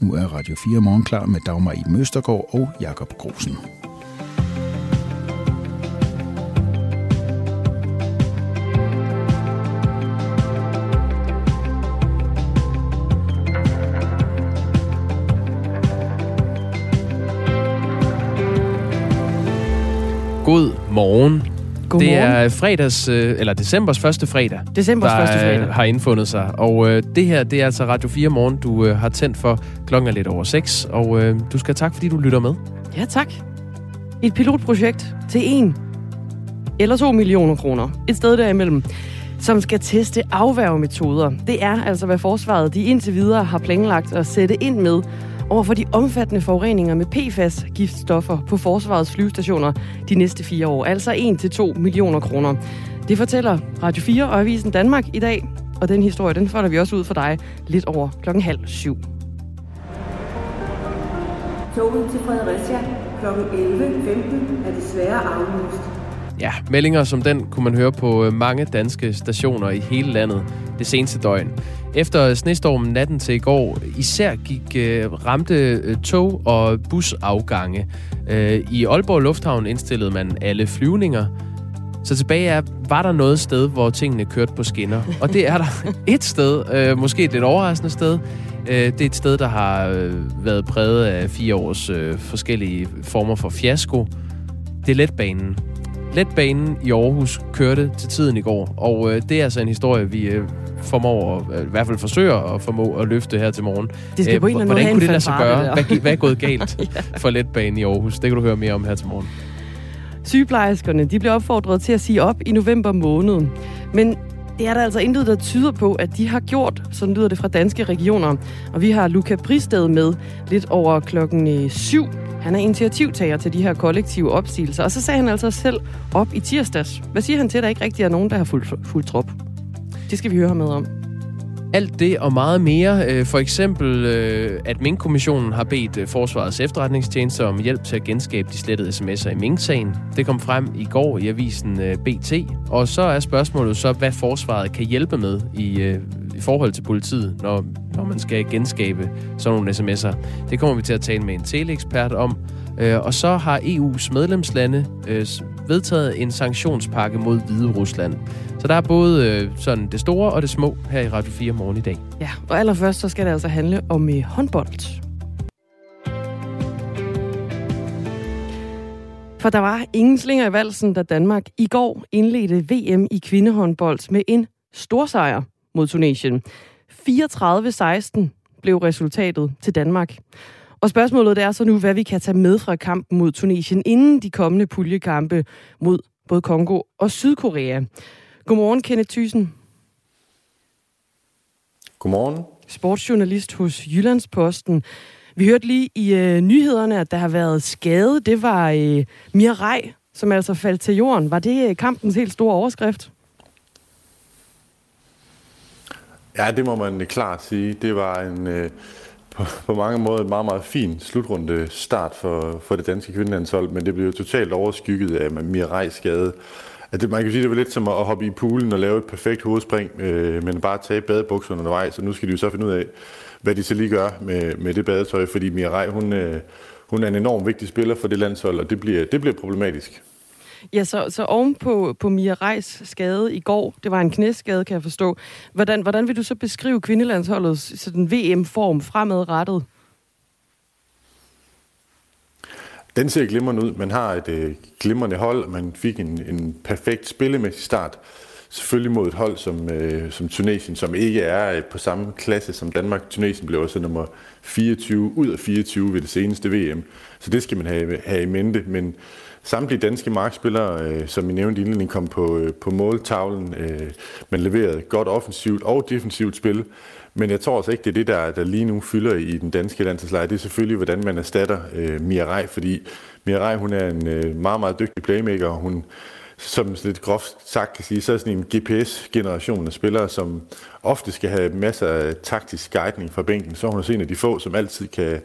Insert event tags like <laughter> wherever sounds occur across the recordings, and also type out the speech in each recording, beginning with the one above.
Nu er Radio 4 morgen klar med Dagmar i Møstergaard og Jakob Grosen. God morgen. Godmorgen. Det er fredags, øh, eller decembers første fredag, Decembers der første fredag. øh, har indfundet sig. Og øh, det her, det er altså Radio 4 morgen, du øh, har tændt for klokken er lidt over 6. Og øh, du skal have tak, fordi du lytter med. Ja, tak. Et pilotprojekt til en eller to millioner kroner. Et sted derimellem som skal teste afværgemetoder. Det er altså, hvad forsvaret de indtil videre har planlagt at sætte ind med over for de omfattende forureninger med PFAS-giftstoffer på forsvarets flyvestationer de næste fire år. Altså 1-2 millioner kroner. Det fortæller Radio 4 og Avisen Danmark i dag, og den historie, den folder vi også ud for dig lidt over klokken halv syv. Toget til Fredericia kl. 11.15 er desværre aflyst. Ja, meldinger som den kunne man høre på øh, mange danske stationer i hele landet det seneste døgn. Efter snestormen natten til i går især gik øh, ramte øh, tog og busafgange. Øh, I Aalborg Lufthavn indstillede man alle flyvninger. Så tilbage er, var der noget sted, hvor tingene kørte på skinner. Og det er der <laughs> et sted, øh, måske et lidt overraskende sted. Øh, det er et sted, der har øh, været præget af fire års øh, forskellige former for fiasko. Det er letbanen. Letbanen i Aarhus kørte til tiden i går, og øh, det er altså en historie, vi øh, formår, øh, i hvert fald forsøger at formå at løfte her til morgen. Det skal Øh, på en eller Hvordan kunne det lade sig gøre? Hvad, hvad er gået <laughs> galt for letbanen i Aarhus? Det kan du høre mere om her til morgen. Sygeplejerskerne de blev opfordret til at sige op i november måned. Men det er der altså intet, der tyder på, at de har gjort. Sådan lyder det fra danske regioner. Og vi har Luca Bristed med lidt over klokken øh, 7. Han er initiativtager til de her kollektive opsigelser. Og så sagde han altså selv op i tirsdags. Hvad siger han til, at der ikke rigtig er nogen, der har fuldt, fuldt trop? Det skal vi høre med om. Alt det og meget mere. øh, For eksempel, øh, at Mink-kommissionen har bedt øh, Forsvarets efterretningstjeneste om hjælp til at genskabe de slettede sms'er i Mink-sagen. Det kom frem i går i avisen øh, BT. Og så er spørgsmålet så, hvad Forsvaret kan hjælpe med i, øh, i forhold til politiet, når, når man skal genskabe sådan nogle sms'er. Det kommer vi til at tale med en teleekspert om. Øh, Og så har EU's medlemslande øh, vedtaget en sanktionspakke mod Hvide Rusland. Så der er både øh, sådan det store og det små her i Radio 4 morgen i dag. Ja, og allerførst så skal det altså handle om øh, håndbold. For der var ingen slinger i valsen, da Danmark i går indledte VM i kvindehåndbold med en stor sejr mod Tunesien. 34-16 blev resultatet til Danmark. Og spørgsmålet er så nu, hvad vi kan tage med fra kampen mod Tunesien inden de kommende puljekampe mod både Kongo og Sydkorea. Godmorgen, Kenneth Thyssen. Godmorgen. sportsjournalist hos Jyllandsposten. Vi hørte lige i øh, nyhederne, at der har været skade. Det var øh, Mia Rej, som altså faldt til jorden. Var det øh, kampens helt store overskrift? Ja, det må man klart sige. Det var en øh, på, på mange måder en meget, meget fin slutrunde start for, for det danske kvindelandshold, men det blev totalt overskygget af Mirai skade. At det, man kan sige, det var lidt som at hoppe i poolen og lave et perfekt hovedspring, øh, men bare tage badebukserne undervejs, så nu skal de jo så finde ud af, hvad de så lige gør med, med det badetøj, fordi Mirai, hun, øh, hun er en enorm vigtig spiller for det landshold, og det bliver, det bliver problematisk. Ja, så, så oven på, på Mia Rejs skade i går, det var en knæskade, kan jeg forstå. Hvordan, hvordan vil du så beskrive kvindelandsholdets sådan VM-form fremadrettet? Den ser glimrende ud. Man har et øh, glimrende hold, man fik en, en perfekt spillemæssig start. Selvfølgelig mod et hold som, øh, som Tunesien, som ikke er øh, på samme klasse som Danmark. Tunesien blev også nummer 24 ud af 24 ved det seneste VM. Så det skal man have, have i mente. Men samtlige danske markspillere, øh, som I nævnte indledning, indledningen, kom på, øh, på måltavlen. Øh, man leverede godt offensivt og defensivt spil. Men jeg tror altså ikke, det er det, der, der lige nu fylder i den danske landsholdslejr. Det er selvfølgelig, hvordan man erstatter øh, Mia Rej, fordi Mia Rej, hun er en øh, meget, meget dygtig playmaker, og hun, som lidt groft sagt kan sige, så er sådan en GPS-generation af spillere, som ofte skal have masser af taktisk guidning fra bænken. Så hun er en af de få, som altid kan,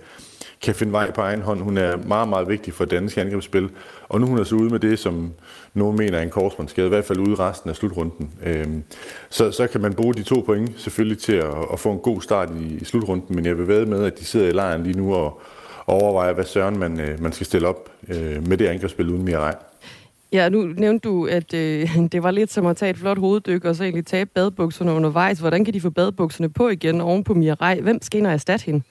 kan finde vej på egen hånd. Hun er meget, meget vigtig for dansk angrebsspil. Og nu hun er så ude med det, som nogen mener er en korsbåndsskade, i hvert fald ude resten af slutrunden. Øhm, så, så kan man bruge de to point selvfølgelig til at, at få en god start i, i slutrunden, men jeg vil være med, at de sidder i lejren lige nu og, og overvejer, hvad søren man, øh, man skal stille op øh, med det angrebsspil uden mere regn. Ja, nu nævnte du, at øh, det var lidt som at tage et flot hoveddyk og så egentlig tabe badbukserne undervejs. Hvordan kan de få badbukserne på igen oven på Mirai? Hvem skal ind og erstatte hende?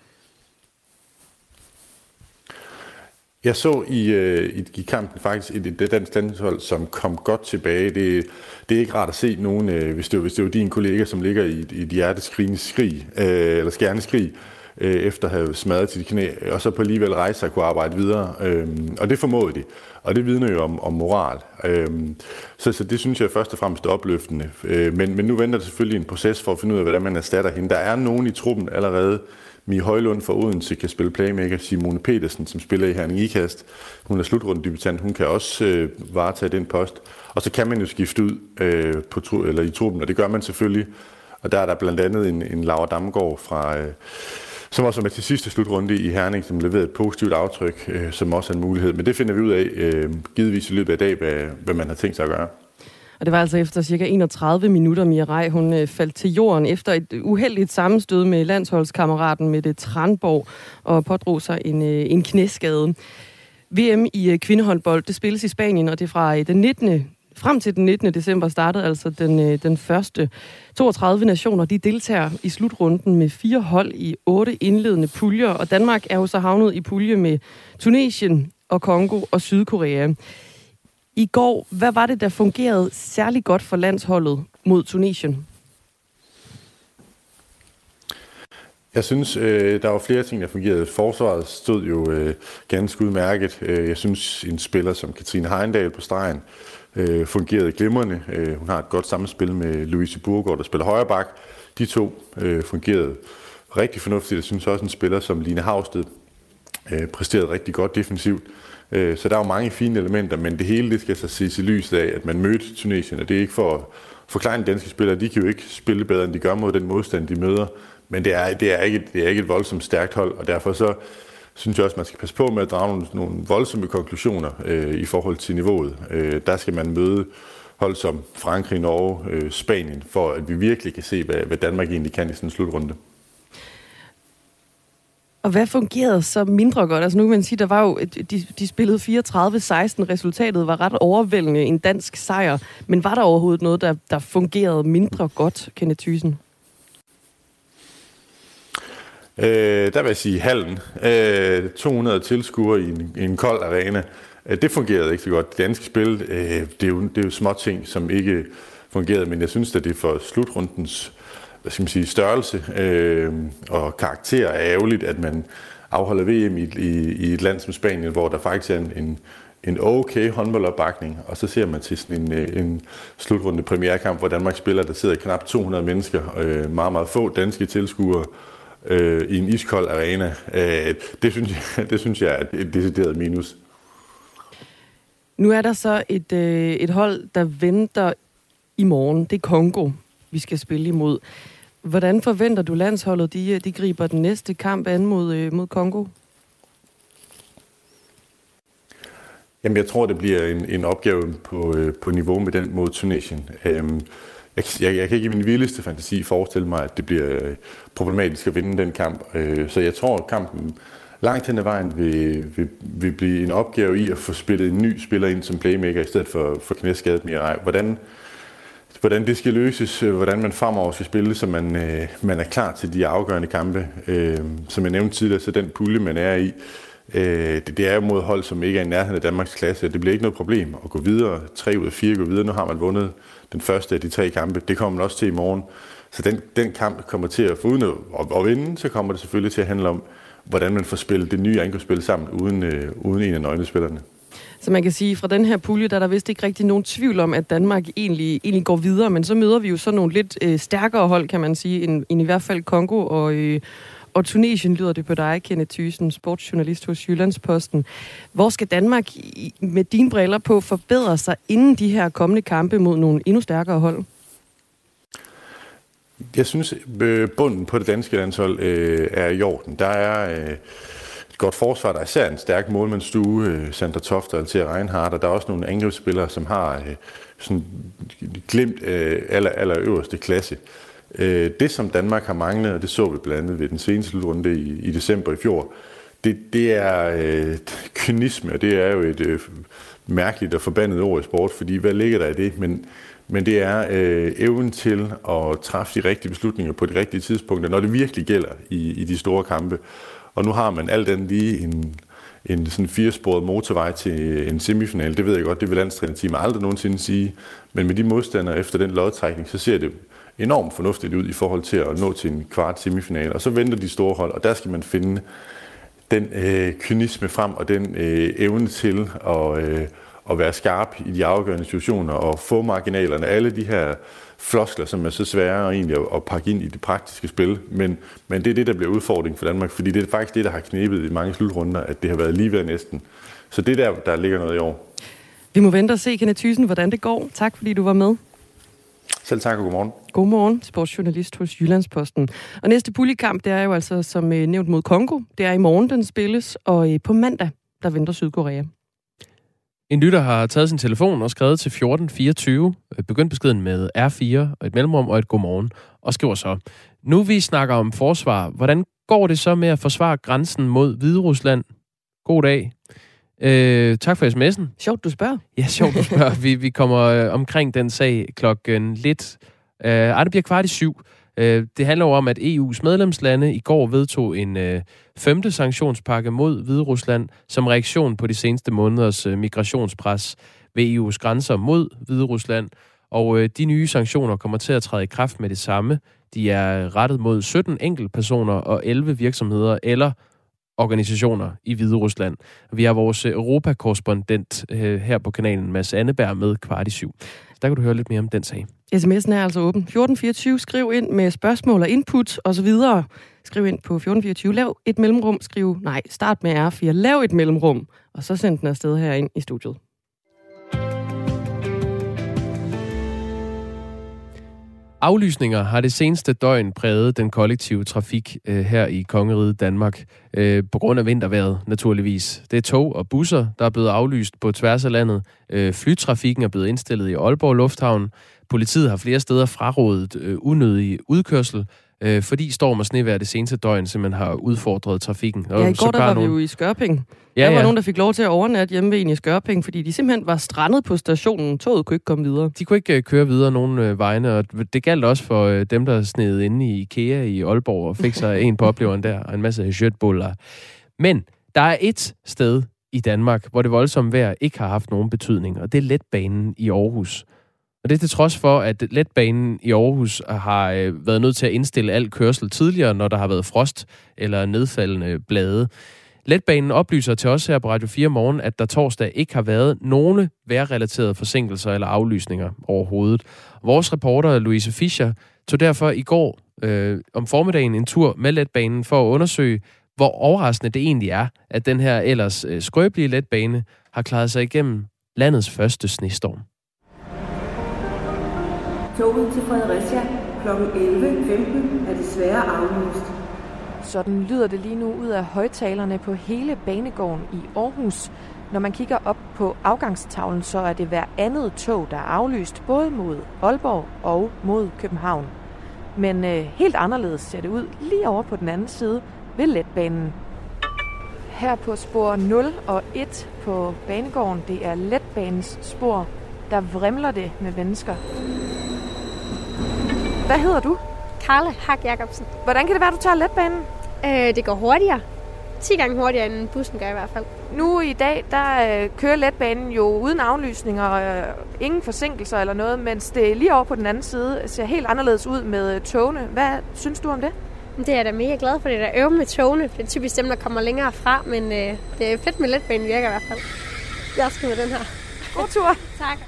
Jeg så i, øh, i, i kampen faktisk et, et dansk landshold, som kom godt tilbage. Det, det er ikke rart at se nogen, øh, hvis, det, hvis det var din kollega, som ligger i, i et hjerteskrigende skrig, øh, eller skærende skrig, øh, efter at have smadret sit knæ, og så på alligevel rejse sig og kunne arbejde videre. Øh, og det formåede de, og det vidner jo om, om moral. Øh, så, så det synes jeg først og fremmest er opløftende. Øh, men, men nu venter der selvfølgelig en proces for at finde ud af, hvordan man erstatter hende. Der er nogen i truppen allerede, Mi Højlund fra Odense kan spille playmaker. Simone Petersen, som spiller i Herning Ikast, hun er slutrundedebutant. Hun kan også øh, varetage den post. Og så kan man jo skifte ud øh, på, eller i truppen, og det gør man selvfølgelig. Og der er der blandt andet en, en Laura Damgaard fra... Øh, som også er med til sidste slutrunde i Herning, som leverede et positivt aftryk, øh, som også er en mulighed. Men det finder vi ud af, øh, givetvis i løbet af dag, hvad, hvad man har tænkt sig at gøre. Og det var altså efter cirka 31 minutter, Mirai, hun øh, faldt til jorden efter et uheldigt sammenstød med landsholdskammeraten Mette Tranborg og pådrog sig en, øh, en knæskade. VM i øh, kvindehåndbold, det spilles i Spanien, og det er fra øh, den 19. Frem til den 19. december startede altså den, øh, den første 32 nationer. De deltager i slutrunden med fire hold i otte indledende puljer, og Danmark er jo så havnet i pulje med Tunesien og Kongo og Sydkorea. I går, hvad var det, der fungerede særlig godt for landsholdet mod Tunesien? Jeg synes, øh, der var flere ting, der fungerede. Forsvaret stod jo øh, ganske udmærket. Øh, jeg synes, en spiller som Katrine Heindal på stregen øh, fungerede glimrende. Øh, hun har et godt samspil med Louise Burgård, der spiller højre bak. De to øh, fungerede rigtig fornuftigt. Jeg synes også, en spiller som Line Havsted øh, præsterede rigtig godt defensivt. Øh, så der er jo mange fine elementer, men det hele det skal så ses i lyset af, at man mødte Tunesien, og det er ikke for at forklare de danske spillere, de kan jo ikke spille bedre, end de gør mod den modstand, de møder, men det er, det er, ikke, det er ikke et voldsomt stærkt hold, og derfor så synes jeg også, man skal passe på med at drage nogle, nogle voldsomme konklusioner øh, i forhold til niveauet. Øh, der skal man møde hold som Frankrig, Norge, øh, Spanien, for at vi virkelig kan se, hvad, hvad Danmark egentlig kan i sådan en slutrunde. Og hvad fungerede så mindre godt? Altså nu kan man sige, der var jo, de, de spillede 34-16, resultatet var ret overvældende, en dansk sejr. Men var der overhovedet noget, der, der fungerede mindre godt, Kenneth Thyssen? Øh, der vil jeg sige hallen. Øh, 200 tilskuere i en, i en kold arena. Øh, det fungerede ikke så godt. Det danske spil, øh, det, er jo, det er jo små ting, som ikke fungerede, men jeg synes, at det for slutrundens hvad skal man sige, størrelse øh, og karakter er ærgerligt, at man afholder VM i, i, i et land som Spanien, hvor der faktisk er en, en, en okay håndboldopbakning, og så ser man til sådan en, øh, en slutrunde premierkamp, hvor Danmark spiller, der sidder knap 200 mennesker, øh, meget, meget få danske tilskuere, øh, i en iskold arena. Øh, det, synes jeg, <laughs> det synes jeg er et decideret minus. Nu er der så et, øh, et hold, der venter i morgen. Det er Kongo, vi skal spille imod. Hvordan forventer du landsholdet, de, de griber den næste kamp an mod, øh, mod Kongo? Jamen, jeg tror, det bliver en, en opgave på, øh, på niveau med den mod Tunesien. Øhm, jeg, jeg, jeg kan ikke i min vildeste fantasi forestille mig, at det bliver øh, problematisk at vinde den kamp. Øh, så jeg tror, at kampen langt hen ad vejen vil, vil, vil blive en opgave i at få spillet en ny spiller ind som playmaker, i stedet for, for knæskadet Mirai. Hvordan, hvordan det skal løses, øh, hvordan man fremover skal spille, så man, øh, man er klar til de afgørende kampe. Øh, som jeg nævnte tidligere, så den pulje, man er i, øh, det, det er jo mod hold, som ikke er i nærheden af Danmarks klasse. Det bliver ikke noget problem at gå videre. Tre ud af fire går videre. Nu har man vundet den første af de tre kampe. Det kommer man også til i morgen. Så den, den kamp kommer til at få uden at, at, at vinde, så kommer det selvfølgelig til at handle om, hvordan man får spillet det nye angrebsspil sammen uden, øh, uden en af nøglespillerne. Så man kan sige, fra den her pulje, der er der vist ikke rigtig nogen tvivl om, at Danmark egentlig, egentlig går videre, men så møder vi jo så nogle lidt øh, stærkere hold, kan man sige, end, end i hvert fald Kongo og, øh, og Tunesien lyder det på dig, Kenneth Thyssen, sportsjournalist hos Jyllandsposten. Hvor skal Danmark med dine briller på forbedre sig inden de her kommende kampe mod nogle endnu stærkere hold? Jeg synes, øh, bunden på det danske landshold øh, er i orden. Der er... Øh godt forsvar. Der er især en stærk målmandsstue, øh, Toft og Altea Reinhardt, og der er også nogle angrebsspillere, som har øh, sådan glemt øh, aller, aller øverste klasse. Øh, det, som Danmark har manglet, og det så vi blandt andet ved den seneste slutrunde i, i december i fjor, det, det er øh, kynisme, og det er jo et øh, mærkeligt og forbandet ord i sport, fordi hvad ligger der i det? Men, men det er øh, evnen til at træffe de rigtige beslutninger på de rigtige tidspunkter, når det virkelig gælder i, i de store kampe. Og nu har man alt den lige en, en sådan firesporet motorvej til en semifinal. Det ved jeg godt, det vil landstrænerteam aldrig nogensinde sige. Men med de modstandere efter den lodtrækning, så ser det enormt fornuftigt ud i forhold til at nå til en kvart semifinal. Og så venter de store hold, og der skal man finde den øh, kynisme frem og den øh, evne til at, øh, at være skarp i de afgørende situationer og få marginalerne. Alle de her floskler, som er så svære egentlig at, at pakke ind i det praktiske spil. Men, men det er det, der bliver udfordring for Danmark, fordi det er faktisk det, der har knebet i mange slutrunder, at det har været lige ved næsten. Så det er der, der ligger noget i år. Vi må vente og se, Kenneth Thyssen, hvordan det går. Tak, fordi du var med. Selv tak og godmorgen. Godmorgen, sportsjournalist hos Jyllandsposten. Og næste puljekamp, det er jo altså som øh, nævnt mod Kongo. Det er i morgen, den spilles, og øh, på mandag, der venter Sydkorea. En lytter har taget sin telefon og skrevet til 1424, øh, begyndt beskeden med R4 og et mellemrum og et godmorgen, og skriver så, nu vi snakker om forsvar, hvordan går det så med at forsvare grænsen mod Hviderusland? God dag. Øh, tak for sms'en. Sjovt, du spørger. Ja, sjovt, du spørger. <laughs> vi, vi kommer øh, omkring den sag klokken lidt... Øh, ej, det bliver kvart i syv. Øh, det handler jo om, at EU's medlemslande i går vedtog en øh, femte sanktionspakke mod Hvide Rusland som reaktion på de seneste måneders øh, migrationspres ved EU's grænser mod Hvide Rusland. Og øh, de nye sanktioner kommer til at træde i kraft med det samme. De er rettet mod 17 enkeltpersoner og 11 virksomheder eller organisationer i Hvide Rusland. Vi har vores øh, europakorrespondent øh, her på kanalen, Mads Anneberg, med kvart i syv. Der kan du høre lidt mere om den sag. SMS'en er altså åben. 1424, skriv ind med spørgsmål og input osv. Skriv ind på 1424, lav et mellemrum, skriv, nej, start med R4, lav et mellemrum, og så send den afsted herind i studiet. Aflysninger har det seneste døgn præget den kollektive trafik øh, her i Kongeriget Danmark, øh, på grund af vinterværet naturligvis. Det er tog og busser, der er blevet aflyst på tværs af landet. Øh, flytrafikken er blevet indstillet i Aalborg Lufthavn. Politiet har flere steder frarådet øh, unødig udkørsel, øh, fordi storm og snevejr det seneste døgn simpelthen har udfordret trafikken. Og ja, i går der var nogen... vi jo i Skørping. Ja, der var ja. nogen, der fik lov til at overnatte hjemme ved en i Skørping, fordi de simpelthen var strandet på stationen. Toget kunne ikke komme videre. De kunne ikke uh, køre videre nogen uh, vegne, og det galt også for uh, dem, der sned inde i IKEA i Aalborg og fik sig <laughs> en på opleveren der, og en masse shirtbuller. Men der er et sted i Danmark, hvor det voldsomme vejr ikke har haft nogen betydning, og det er letbanen i Aarhus. Og det er til trods for, at letbanen i Aarhus har øh, været nødt til at indstille al kørsel tidligere, når der har været frost eller nedfaldende blade. Letbanen oplyser til os her på Radio 4 morgen, at der torsdag ikke har været nogen vejrrelaterede forsinkelser eller aflysninger overhovedet. Vores reporter Louise Fischer tog derfor i går øh, om formiddagen en tur med letbanen for at undersøge, hvor overraskende det egentlig er, at den her ellers øh, skrøbelige letbane har klaret sig igennem landets første snestorm. Toget til Fredericia kl. 11.15 er desværre aflyst. Sådan lyder det lige nu ud af højtalerne på hele banegården i Aarhus. Når man kigger op på afgangstavlen, så er det hver andet tog, der er aflyst, både mod Aalborg og mod København. Men øh, helt anderledes ser det ud lige over på den anden side ved letbanen. Her på spor 0 og 1 på banegården, det er letbanens spor, der vrimler det med mennesker. Hvad hedder du? Karla Hak Jacobsen. Hvordan kan det være, at du tager letbanen? Øh, det går hurtigere. 10 gange hurtigere, end bussen gør i hvert fald. Nu i dag, der øh, kører letbanen jo uden aflysninger, og øh, ingen forsinkelser eller noget, mens det lige over på den anden side ser helt anderledes ud med øh, togene. Hvad synes du om det? Det er jeg da mega glad for, det der øve med togene. Det er typisk dem, der kommer længere fra, men øh, det er fedt med letbanen virker i hvert fald. Jeg skal med den her. God tur. <laughs> tak.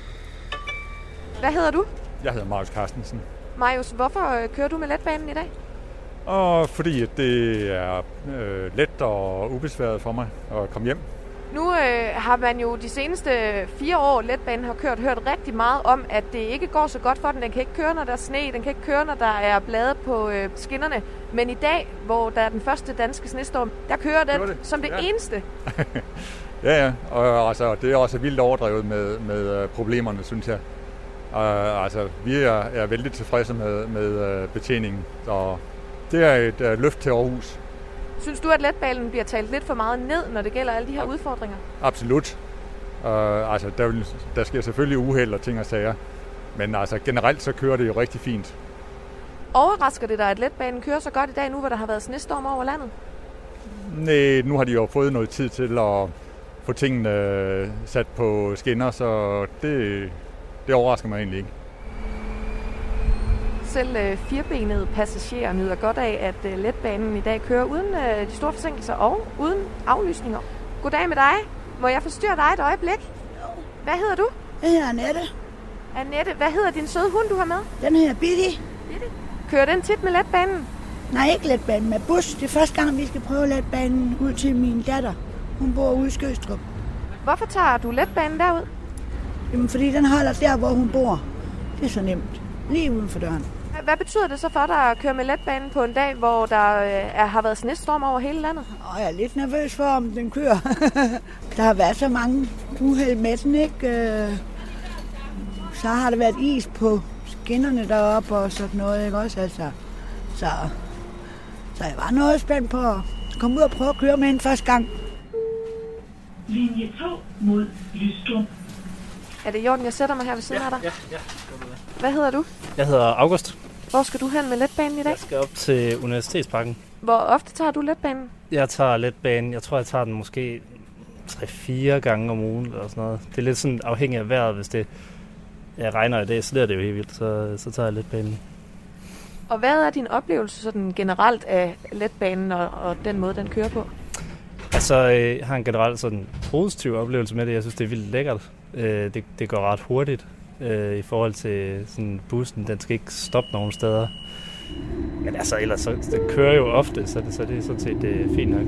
Hvad hedder du? Jeg hedder Marius Carstensen. Marius, hvorfor øh, kører du med letbanen i dag? Og fordi det er øh, let og ubesværet for mig at komme hjem. Nu øh, har man jo de seneste fire år, letbanen har kørt, hørt rigtig meget om, at det ikke går så godt for den. Den kan ikke køre, når der er sne. Den kan ikke køre, når der er blade på øh, skinnerne. Men i dag, hvor der er den første danske snestorm, der kører den det. som det Ja. eneste. <laughs> Ja, ja, og altså, det er også vildt overdrevet med, med øh, problemerne, synes jeg. Uh, altså, vi er, er vældig tilfredse med, med uh, betjeningen, så det er et uh, løft til Aarhus. Synes du, at letbanen bliver talt lidt for meget ned, når det gælder alle de her udfordringer? Absolut. Uh, altså, der, vil, der sker selvfølgelig uheld og ting og sager, men altså, generelt så kører det jo rigtig fint. Overrasker det dig, at letbanen kører så godt i dag, nu hvor der har været snestorm over landet? Nej, nu har de jo fået noget tid til at få tingene øh, sat på skinner, så det, det overrasker mig egentlig ikke. Selv øh, firbenede passagerer nyder godt af, at øh, letbanen i dag kører uden øh, de store forsinkelser og uden aflysninger. Goddag med dig. Må jeg forstyrre dig et øjeblik? Hvad hedder du? Jeg hedder Annette. Annette, hvad hedder din søde hund, du har med? Den hedder Bitti. Kører den tit med letbanen? Nej, ikke letbanen med bus. Det er første gang, vi skal prøve letbanen ud til min datter. Hun bor ude i Skøstrup. Hvorfor tager du letbanen derud? Jamen, fordi den holder der, hvor hun bor. Det er så nemt. Lige uden for døren. Hvad- betyder det så for dig at køre med letbanen på en dag, hvor der øh, er, har været snestorm over hele landet? Og jeg er lidt nervøs for, om den kører. <laughs> der har været så mange uheld med den, ikke? Øh, Så har der været is på skinnerne deroppe og sådan noget, ikke også? Altså, så, så jeg var noget spændt på at komme ud og prøve at køre med den første gang. Linje 2 mod Lystrup. Er det i orden, jeg sætter mig her ved siden af dig? Ja, ja. Hvad hedder du? Jeg hedder August. Hvor skal du hen med letbanen i dag? Jeg skal op til Universitetsparken. Hvor ofte tager du letbanen? Jeg tager letbanen. Jeg tror, jeg tager den måske 3-4 gange om ugen eller sådan noget. Det er lidt sådan afhængigt af vejret. Hvis det ja, regner i dag, så er det jo helt vildt. Så, så tager jeg letbanen. Og hvad er din oplevelse sådan generelt af letbanen og, og den måde, den kører på? Altså, øh, jeg har en generelt sådan positiv oplevelse med det. Jeg synes, det er vildt lækkert. Øh, det, det går ret hurtigt øh, i forhold til sådan bussen. Den skal ikke stoppe nogen steder. Men altså, ellers så, den kører jo ofte, så det, så det er sådan set det er fint nok.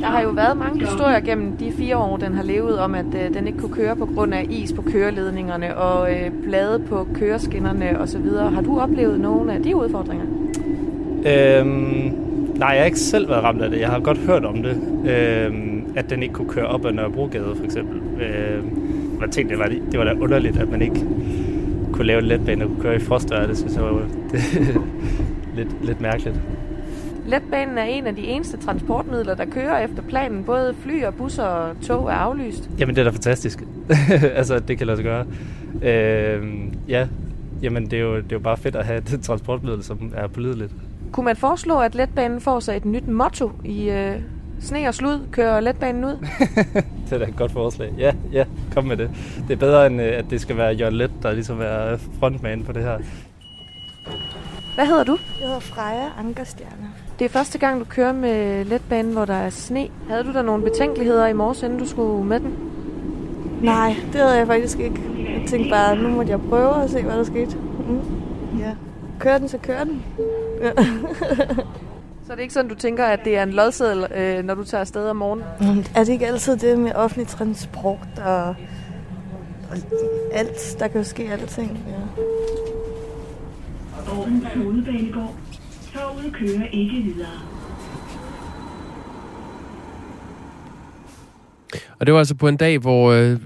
Der har jo været mange historier gennem de fire år, den har levet om, at øh, den ikke kunne køre på grund af is på køreledningerne og øh, blade på køreskinnerne osv. Har du oplevet nogle af de udfordringer? Øhm, nej, jeg har ikke selv været ramt af det. Jeg har godt hørt om det. Øhm, at den ikke kunne køre op ad Nørrebrogade, for eksempel. Øhm, man tænkte, det var, det var da underligt, at man ikke kunne lave en letbane og kunne køre i frostvejr. Det synes jeg var det, <laughs> lidt, lidt mærkeligt. Letbanen er en af de eneste transportmidler, der kører efter planen. Både fly og busser og tog er aflyst. Jamen, det er da fantastisk. <laughs> altså, det kan lade sig gøre. Øhm, ja, jamen, det er, jo, det er jo bare fedt at have et <laughs> transportmiddel, som er pålideligt. Kunne man foreslå, at letbanen får sig et nyt motto i øh, sne og slud? Kører letbanen ud? Det er da et godt forslag. Ja, ja, kom med det. Det er bedre, end øh, at det skal være Jørgen Let, der ligesom er frontman på det her. Hvad hedder du? Jeg hedder Freja Ankerstjerne. Det er første gang, du kører med letbanen, hvor der er sne. Havde du der nogle betænkeligheder i morges, inden du skulle med den? Nej, det havde jeg faktisk ikke. Jeg tænkte bare, nu måtte jeg prøve og se, hvad der skete. Mm. Ja. Kører den, så kører den. Ja. <laughs> Så er det ikke sådan, du tænker, at det er en lodseddel, øh, når du tager afsted om morgenen? Mm, Er det ikke altid det med offentlig transport og, og alt? Der kan jo ske alting. Ja. Aarhus Hovedbanegård. Toget kører ikke videre. Og det var altså på en dag, hvor øh,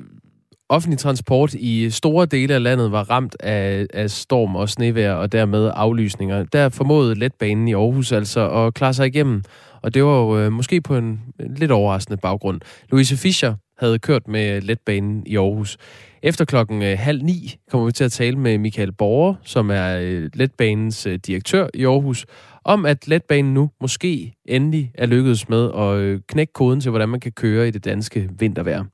offentlig transport i store dele af landet var ramt af, af storm og snevejr og dermed aflysninger. Der formåede letbanen i Aarhus altså at klare sig igennem. Og det var jo øh, måske på en, lidt overraskende baggrund. Louise Fischer havde kørt med letbanen i Aarhus. Efter klokken øh, halv ni kommer vi til at tale med Michael Borger, som er øh, letbanens øh, direktør i Aarhus, om at letbanen nu måske endelig er lykkedes med at øh, knække koden til, hvordan man kan køre i det danske vintervejr.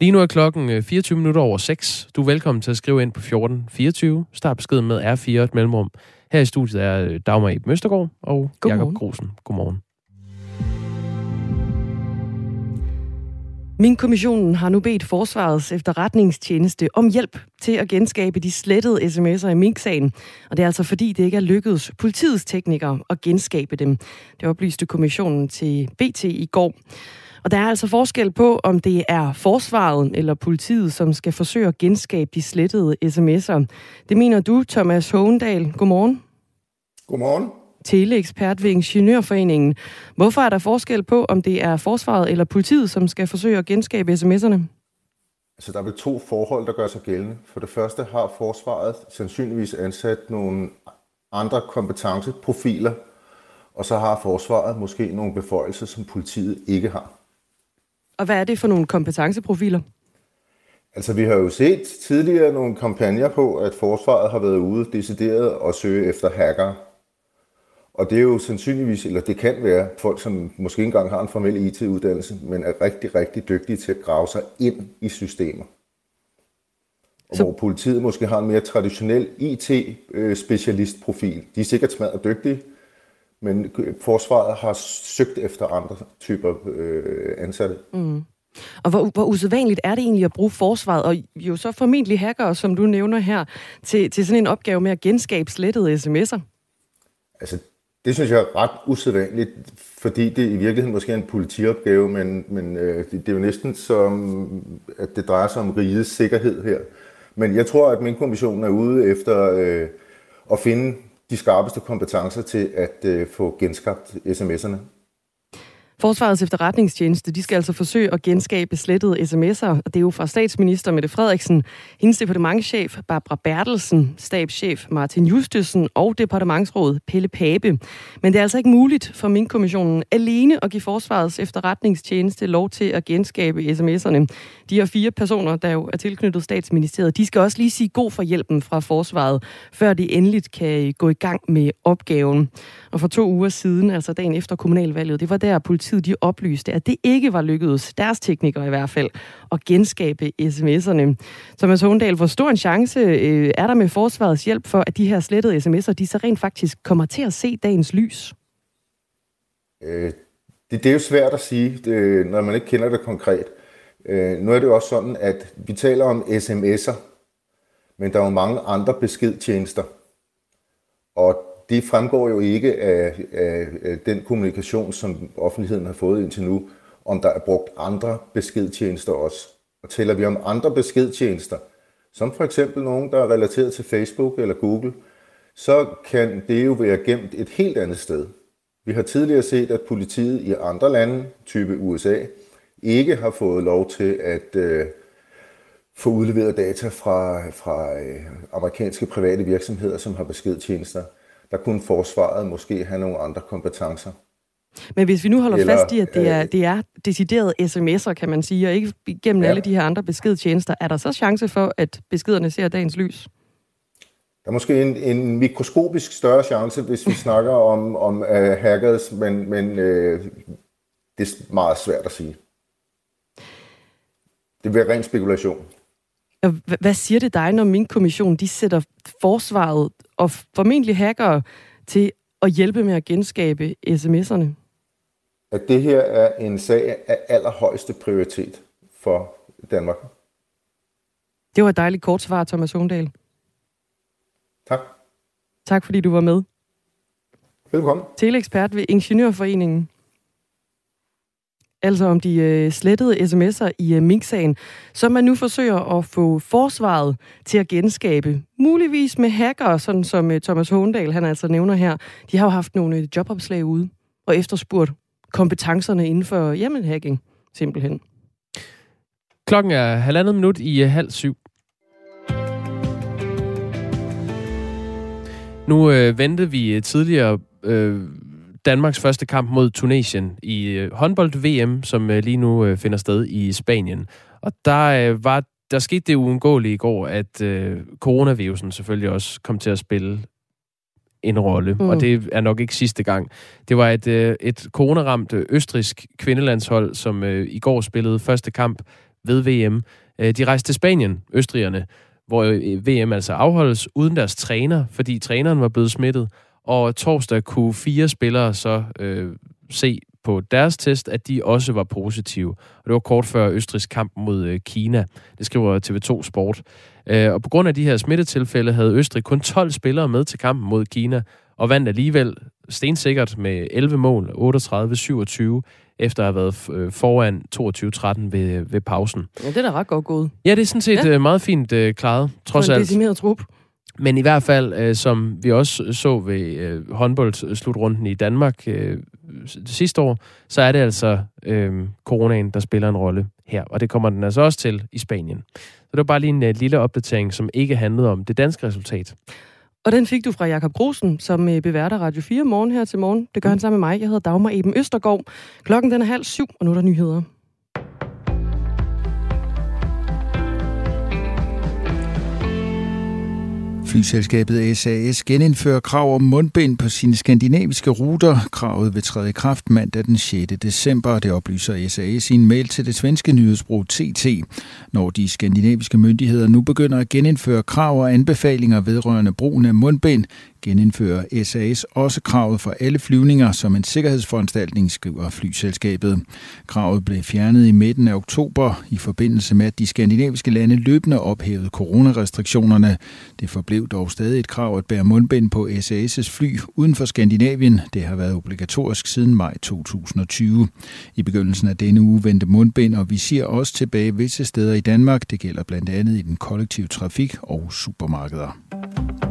Lige nu er klokken øh, 24 minutter over 6. Du er velkommen til at skrive ind på 1424. Start beskeden med R4 et mellemrum. Her i studiet er øh, Dagmar Ib Møstergaard og Godmorgen. Jakob Grusen. Godmorgen. Min kommissionen har nu bedt Forsvarets efterretningstjeneste om hjælp til at genskabe de slettede sms'er i Mink-sagen. Og det er altså fordi, det ikke er lykkedes politiets teknikere at genskabe dem. Det oplyste kommissionen til BT i går. Og der er altså forskel på, om det er forsvaret eller politiet, som skal forsøge at genskabe de slettede sms'er. Det mener du, Thomas Hågendal. Godmorgen. Godmorgen. Teleekspert ved Ingeniørforeningen. Hvorfor er der forskel på, om det er forsvaret eller politiet, som skal forsøge at genskabe sms'erne? Altså, der er vel to forhold, der gør sig gældende. For det første har forsvaret sandsynligvis ansat nogle andre kompetenceprofiler, og så har forsvaret måske nogle beføjelser, som politiet ikke har. Og hvad er det for nogle kompetenceprofiler? Altså, vi har jo set tidligere nogle kampagner på, at forsvaret har været ude decideret og søge efter hackere. Og det er jo sandsynligvis, eller det kan være folk, som måske ikke engang har en formel IT-uddannelse, men er rigtig, rigtig dygtige til at grave sig ind i systemer. Og Så... hvor politiet måske har en mere traditionel IT-specialistprofil. De er sikkert smadret dygtige, men forsvaret har søgt efter andre typer øh, ansatte. Mm. Og hvor, hvor usædvanligt er det egentlig at bruge forsvaret, og jo så formentlig hacker, som du nævner her, til, til sådan en opgave med at genskabe slettede sms'er? Altså, det synes jeg er ret usædvanligt, fordi det i virkeligheden måske er en politiopgave, men, men øh, det, det er jo næsten som, at det drejer sig om rigets sikkerhed her. Men jeg tror, at min kommission er ude efter øh, at finde de skarpeste kompetencer til at øh, få genskabt sms'erne. Forsvarets efterretningstjeneste de skal altså forsøge at genskabe slettede sms'er, og det er jo fra statsminister Mette Frederiksen, hendes departementschef Barbara Bertelsen, stabschef Martin Justesen og departementsråd Pelle Pape. Men det er altså ikke muligt for Mink-kommissionen alene at give Forsvarets efterretningstjeneste lov til at genskabe sms'erne. De her fire personer, der jo er tilknyttet statsministeriet, de skal også lige sige god for hjælpen fra Forsvaret, før de endeligt kan øh, gå i gang med opgaven. Og for to uger siden, altså dagen efter kommunalvalget, det var der politiet de oplyste, at det ikke var lykkedes, deres teknikere i hvert fald, at genskabe sms'erne. Thomas Håndal, hvor stor en chance øh, er der med forsvarets hjælp for, at de her slettede sms'er, de så rent faktisk kommer til at se dagens lys? Øh, det, det er jo svært at sige, det, når man ikke kender det konkret. Øh, nu er det jo også sådan, at vi taler om sms'er, men der er jo mange andre beskedtjenester. Og det fremgår jo ikke af, af, af den kommunikation, som offentligheden har fået indtil nu, om der er brugt andre beskedtjenester også. Og taler vi om andre beskedtjenester, som for eksempel nogen, der er relateret til Facebook eller Google, så kan det jo være gemt et helt andet sted. Vi har tidligere set, at politiet i andre lande, type USA, ikke har fået lov til at øh, få udleveret data fra, fra øh, amerikanske private virksomheder, som har beskedtjenester der kunne forsvaret måske have nogle andre kompetencer. Men hvis vi nu holder Eller, fast i, at det er, det er decideret sms'er, kan man sige, og ikke gennem ja. alle de her andre beskedtjenester, er der så chance for, at beskederne ser dagens lys? Der er måske en, en mikroskopisk større chance, hvis vi snakker <laughs> om, om uh, hackers, men, men uh, det er meget svært at sige. Det bliver ren spekulation. Hvad siger det dig, når min kommission de sætter forsvaret og formentlig hackere til at hjælpe med at genskabe sms'erne? At det her er en sag af allerhøjeste prioritet for Danmark. Det var et dejligt kort svar, Thomas Sondal. Tak. Tak fordi du var med. Velkommen. Teleekspert ved Ingeniørforeningen altså om de øh, slettede sms'er i øh, Mink-sagen, som man nu forsøger at få forsvaret til at genskabe. Muligvis med hacker, sådan som øh, Thomas Håndal, han altså nævner her. De har jo haft nogle øh, jobopslag ude og efterspurgt kompetencerne inden for jamen, hacking, simpelthen. Klokken er halvandet minut i øh, halv syv. Nu øh, ventede vi øh, tidligere øh, Danmarks første kamp mod Tunesien i øh, håndbold-VM, som øh, lige nu øh, finder sted i Spanien. Og der var der skete det uundgåelige i går, at øh, coronavirusen selvfølgelig også kom til at spille en rolle, mm. og det er nok ikke sidste gang. Det var et, øh, et coronaramt østrisk kvindelandshold, som øh, i går spillede første kamp ved VM. Øh, de rejste til Spanien, østrigerne, hvor VM altså afholdes uden deres træner, fordi træneren var blevet smittet, og torsdag kunne fire spillere så øh, se på deres test, at de også var positive. Og det var kort før Østrigs kamp mod øh, Kina. Det skriver TV2 Sport. Øh, og på grund af de her smittetilfælde havde Østrig kun 12 spillere med til kampen mod Kina, og vandt alligevel stensikkert med 11 mål, 38-27, efter at have været øh, foran 22-13 ved, ved pausen. Ja, det er da ret godt gået. Ja, det er sådan set Ja. ja. meget fint øh, klaret, trods For en alt. decimeret trup. Men i hvert fald, øh, som vi også så ved øh, håndboldslutrunden i Danmark øh, sidste år, så er det altså øh, coronaen, der spiller en rolle her. Og det kommer den altså også til i Spanien. Så det var bare lige en øh, lille opdatering, som ikke handlede om det danske resultat. Og den fik du fra Jakob Grosen, som øh, beværter Radio 4 morgen her til morgen. Det gør han sammen med mig. Jeg hedder Dagmar Eben Østergaard. Klokken den er halv syv, og nu er der nyheder. Flyselskabet SAS genindfører krav om mundbind på sine skandinaviske ruter. Kravet vil træde i kraft mandag den 6. december, det oplyser SAS i en mail til det svenske nyhedsbrug TT. Når de skandinaviske myndigheder nu begynder at genindføre krav og anbefalinger vedrørende brugen af mundbind, genindfører SAS også kravet for alle flyvninger som en sikkerhedsforanstaltning, skriver flyselskabet. Kravet blev fjernet i midten af oktober i forbindelse med, at de skandinaviske lande løbende ophævede coronarestriktionerne. Det forblev dog stadig et krav at bære mundbind på SAS' fly uden for Skandinavien. Det har været obligatorisk siden maj 2020. I begyndelsen af denne uge vendte mundbind og visir også tilbage visse steder i Danmark. Det gælder blandt andet i den kollektive trafik og supermarkeder.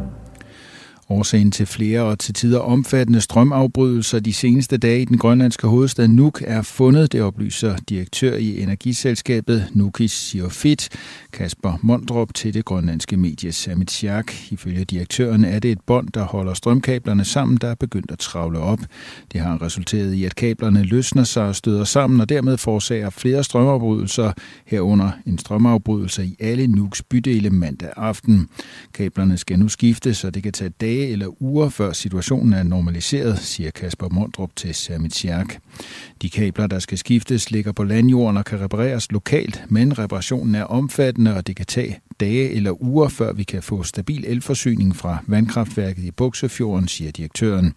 Årsagen til flere og til tider omfattende strømafbrydelser de seneste dage i den grønlandske hovedstad Nuuk er fundet, det oplyser direktør i energiselskabet Nukis Siofit, Kasper Mondrup til det grønlandske medie Samit Ifølge direktøren er det et bånd, der holder strømkablerne sammen, der er begyndt at travle op. Det har resulteret i, at kablerne løsner sig og støder sammen og dermed forårsager flere strømafbrydelser, herunder en strømafbrydelse i alle Nuuks bydele mandag aften. Kablerne skal nu skiftes, så det kan tage dage eller uger, før situationen er normaliseret, siger Kasper Mondrup til Samit De kabler, der skal skiftes, ligger på landjorden og kan repareres lokalt, men reparationen er omfattende, og det kan tage dage eller uger, før vi kan få stabil elforsyning fra vandkraftværket i Buksefjorden, siger direktøren.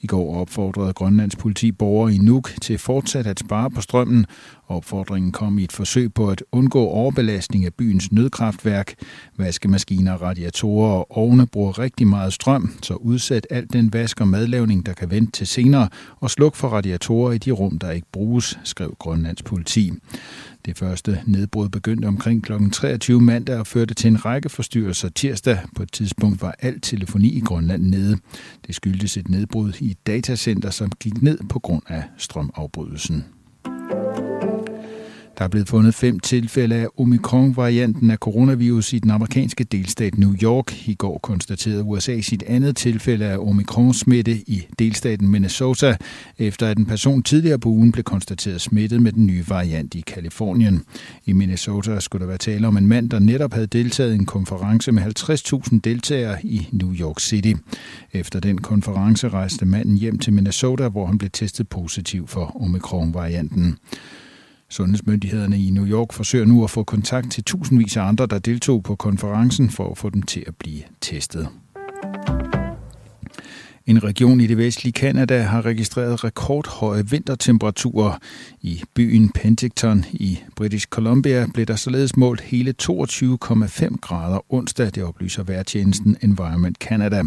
I går opfordrede Grønlands politi borgere i Nuuk til fortsat at spare på strømmen. Opfordringen kom i et forsøg på at undgå overbelastning af byens nødkraftværk. Vaskemaskiner, radiatorer og ovne bruger rigtig meget strøm, så udsæt alt den vask og madlavning, der kan vente til senere, og sluk for radiatorer i de rum, der ikke bruges, skrev Grønlands politi. Det første nedbrud begyndte omkring kl. 23 mandag og førte til en række forstyrrelser tirsdag. På et tidspunkt var al telefoni i Grønland nede. Det skyldtes et nedbrud i et datacenter, som gik ned på grund af strømafbrydelsen. Der er blevet fundet fem tilfælde af omikron-varianten af coronavirus i den amerikanske delstat New York. I går konstaterede USA sit andet tilfælde af omikron-smitte i delstaten Minnesota, efter at en person tidligere på ugen blev konstateret smittet med den nye variant i Kalifornien. I Minnesota skulle der være tale om en mand, der netop havde deltaget i en konference med 50.000 deltagere i New York City. Efter den konference rejste manden hjem til Minnesota, hvor han blev testet positiv for omikron-varianten. Sundhedsmyndighederne i New York forsøger nu at få kontakt til tusindvis af andre, der deltog på konferencen, for at få dem til at blive testet. En region i det vestlige Kanada har registreret rekordhøje vintertemperaturer. I byen Penticton i British Columbia blev der således målt hele 22,5 grader onsdag, det oplyser vejrtjenesten Environment Canada.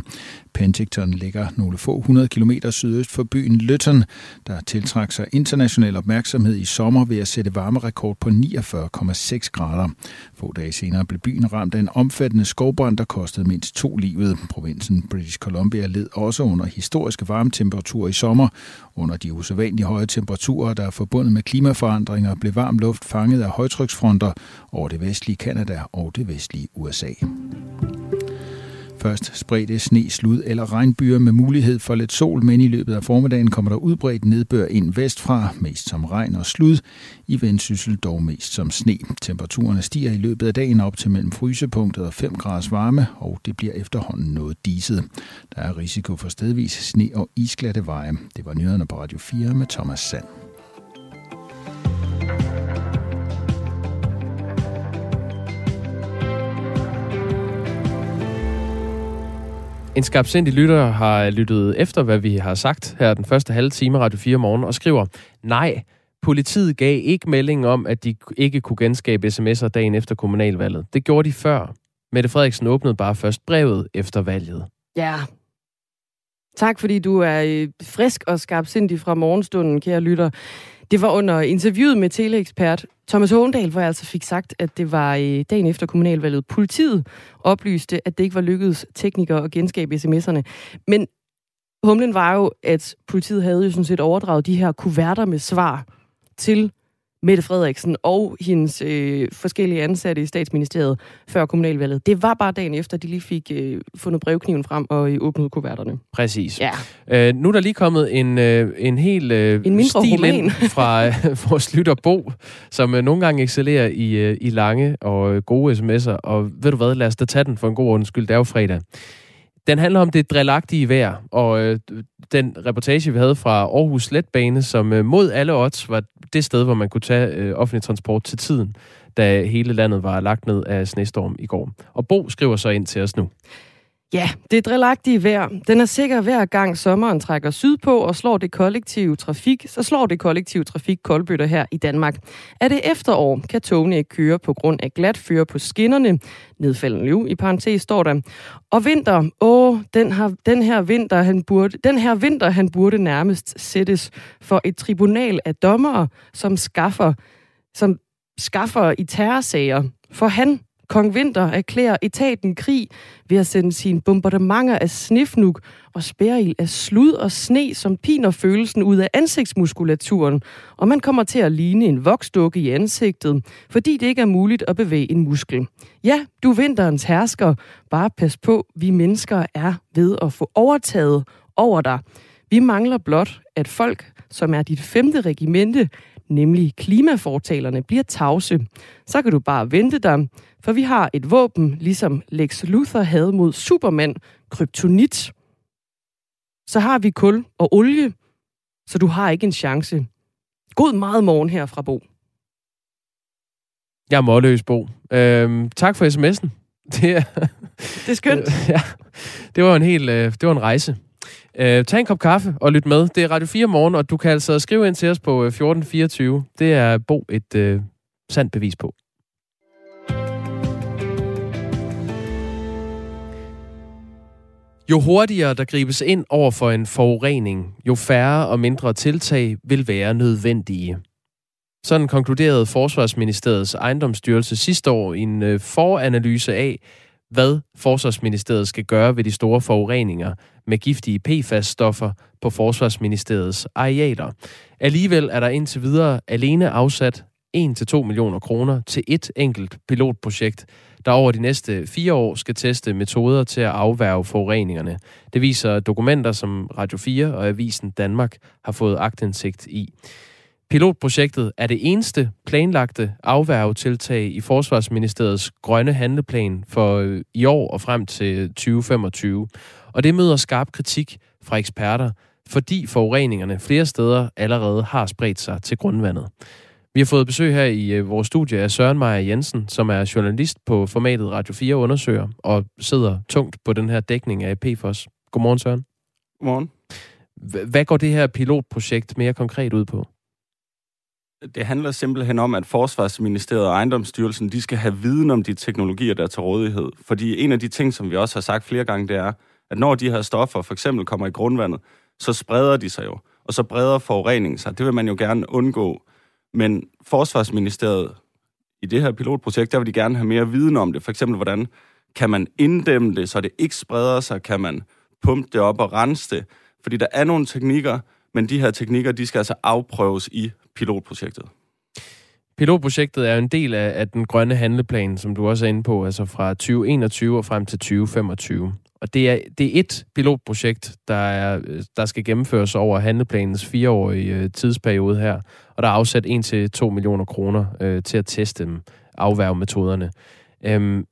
Penticton ligger nogle få hundrede kilometer sydøst for byen Lytton, der tiltrak sig international opmærksomhed i sommer ved at sætte varmerekord på 49,6 grader. Få dage senere blev byen ramt af en omfattende skovbrand, der kostede mindst to livet. Provinsen British Columbia led også under historiske varmetemperaturer i sommer. Under de usædvanligt høje temperaturer, der er forbundet med klimaforandringer, blev varm luft fanget af højtryksfronter over det vestlige Kanada og det vestlige USA. Først spredte sne, slud eller regnbyer med mulighed for lidt sol, men i løbet af formiddagen kommer der udbredt nedbør ind vestfra, mest som regn og slud. I vendsyssel dog mest som sne. Temperaturerne stiger i løbet af dagen op til mellem frysepunktet og 5 graders varme, og det bliver efterhånden noget diset. Der er risiko for stedvis sne og isglatte veje. Det var nyhederne på Radio 4 med Thomas Sand. En skarpsindig lytter har lyttet efter, hvad vi har sagt her den første halve time Radio 4 morgen, og skriver, nej, politiet gav ikke melding om, at de ikke kunne genskabe sms'er dagen efter kommunalvalget. Det gjorde de før. Mette Frederiksen åbnede bare først brevet efter valget. Ja, Tak, fordi du er øh, frisk og skarpsindig fra morgenstunden, kære lytter. Det var under interviewet med teleekspert Thomas Håndal, hvor jeg altså fik sagt, at det var øh, dagen efter kommunalvalget. Politiet oplyste, at det ikke var lykkedes teknikere at genskabe sms'erne. Men humlen var jo, at politiet havde jo sådan set overdraget de her kuverter med svar til Mette Frederiksen og hendes øh, forskellige ansatte i statsministeriet før kommunalvalget. Det var bare dagen efter, de lige fik øh, fundet brevkniven frem og øh, åbnet kuverterne. Præcis. Ja. Øh, nu er der lige kommet en, øh, en helt øh, En stil roman. ind <laughs> fra øh, vores lytter Bo, som øh, nogle gange excellerer i, øh, i lange og øh, gode sms'er. Og ved du hvad, lad os da tage den for en god undskyld. Det er jo fredag. Den handler om det drillagtige vejr, og øh, den reportage, vi havde fra Aarhus Letbane, som øh, mod alle odds var det sted, hvor man kunne tage øh, offentlig transport til tiden, da hele landet var lagt ned af snestorm i går. Og Bo skriver så ind til os nu. Ja, det drillagtige vejr. Den er sikker hver gang sommeren trækker sydpå og slår det kollektive trafik, så slår det kollektive trafik koldbøtter her i Danmark. Er det efterår, kan togene ikke køre på grund af glat fyre på skinnerne. Nedfælden liv, i parentes står der. Og vinter, åh, den, har, den, her vinter, han burde, den her vinter, han burde nærmest sættes for et tribunal af dommere, som skaffer, som skaffer i terrorsager. For han, Kong Vinter, erklærer etaten krig ved at sende sine bombardementer af snifnuk og spæril af slud og sne, som piner følelsen ud af ansigtsmuskulaturen, og man kommer til at ligne en voksdukke i ansigtet, fordi det ikke er muligt at bevæge en muskel. Ja, du vinterens hersker. Bare pas på, vi mennesker er ved at få overtaget over dig. Vi mangler blot, at folk, som er dit femte regimente, nemlig klimafortalerne, bliver tavse. Så kan du bare vente dig, for vi har et våben, ligesom Lex Luthor havde mod Superman, kryptonit. Så har vi kul og olie, så du har ikke en chance. God meget morgen her fra Bo. Jeg er målløs, Bo. Øhm, tak for sms'en. <laughs> Det er, det er skønt. <laughs> ja, det var en hel, øh, det var en rejse. Øh, tag en kop kaffe og lyt med. Det er Radio 4 morgen, og du kan altså skrive ind til os på øh, 1424. Det er Bo et øh, sandt bevis på. Jo hurtigere der gribes ind over for en forurening, jo færre og mindre tiltag vil være nødvendige. Sådan konkluderede Forsvarsministeriets ejendomsstyrelse sidste år i en øh, foranalyse af, hvad Forsvarsministeriet skal gøre ved de store forureninger med giftige PFAS-stoffer på Forsvarsministeriets arealer. Alligevel er der indtil videre alene afsat 1-2 millioner kroner til et enkelt pilotprojekt, der over de næste fire år skal teste metoder til at afværge forureningerne. Det viser dokumenter, som Radio 4 og Avisen Danmark har fået agtindsigt i. Pilotprojektet er det eneste planlagte afværgetiltag i Forsvarsministeriets grønne handleplan for øh, i år og frem til 2025. Og det møder skarp kritik fra eksperter, fordi forureningerne flere steder allerede har spredt sig til grundvandet. Vi har fået besøg her i øh, vores studie af Søren Meier Jensen, som er journalist på formatet Radio 4 undersøger og sidder tungt på den her dækning af PFOS. Godmorgen, Søren. Godmorgen. Hvad går det her pilotprojekt mere konkret ud på? Det handler simpelthen om, at Forsvarsministeriet og Ejendomsstyrelsen, de skal have viden om de teknologier, der er til rådighed. Fordi en af de ting, som vi også har sagt flere gange, det er, at når de her stoffer for eksempel kommer i grundvandet, så spreder de sig jo, og så breder forureningen sig. Det vil man jo gerne undgå. Men Forsvarsministeriet, i det her pilotprojekt, der vil de gerne have mere viden om det. For eksempel, hvordan kan man inddæmme det, så det ikke spreder sig? Kan man pumpe det op og rense det? Fordi der er nogle teknikker, men de her teknikker, de skal altså afprøves i pilotprojektet. Pilotprojektet er jo en del af, af den grønne handleplan, som du også er inde på, altså fra 2021 og frem til 2025. Og det er, det er et pilotprojekt, der, er, der skal gennemføres over handleplanens fireårige øh, tidsperiode her, og der er afsat 1-2 millioner kroner øh, til at teste dem, afværge metoderne. Øhm,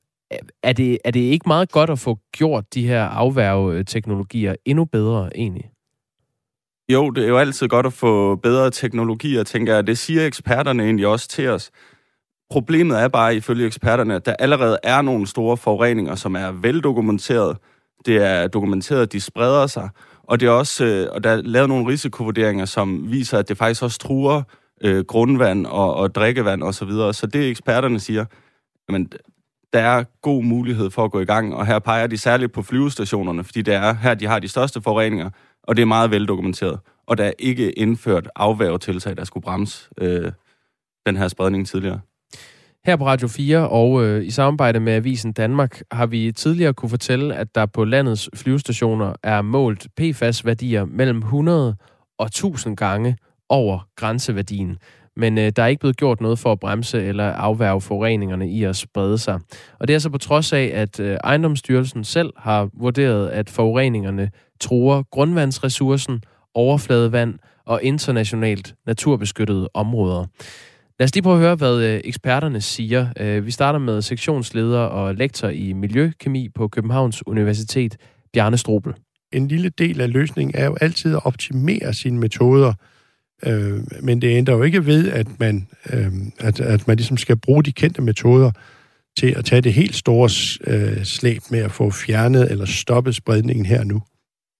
er, det, er det ikke meget godt at få gjort de her afværgeteknologier endnu bedre egentlig? Jo, det er jo altid godt at få bedre teknologier, tænker jeg. Det siger eksperterne egentlig også til os. Problemet er bare, ifølge eksperterne, at der allerede er nogle store forureninger, som er veldokumenteret. Det er dokumenteret, at de spreder sig. Og, det er også, øh, og der er lavet nogle risikovurderinger, som viser, at det faktisk også truer øh, grundvand og, og drikkevand osv. Så, videre. så det eksperterne siger, jamen, der er god mulighed for at gå i gang, og her peger de særligt på flyvestationerne, fordi det er her, de har de største forureninger, og det er meget veldokumenteret. Og der er ikke indført afværgetiltag, der skulle bremse øh, den her spredning tidligere. Her på Radio 4 og øh, i samarbejde med Avisen Danmark har vi tidligere kunne fortælle, at der på landets flyvestationer er målt PFAS-værdier mellem 100 og 1000 gange over grænseværdien. Men øh, der er ikke blevet gjort noget for at bremse eller afværge forureningerne i at sprede sig. Og det er så på trods af, at øh, ejendomsstyrelsen selv har vurderet, at forureningerne truer grundvandsressourcen, overfladevand og internationalt naturbeskyttede områder. Lad os lige prøve at høre, hvad øh, eksperterne siger. Øh, vi starter med sektionsleder og lektor i miljøkemi på Københavns Universitet, Bjarne Strobel. En lille del af løsningen er jo altid at optimere sine metoder, øh, men det ændrer jo ikke ved, at man, øh, at, at man ligesom skal bruge de kendte metoder til at tage det helt store øh, slæb med at få fjernet eller stoppet spredningen her nu.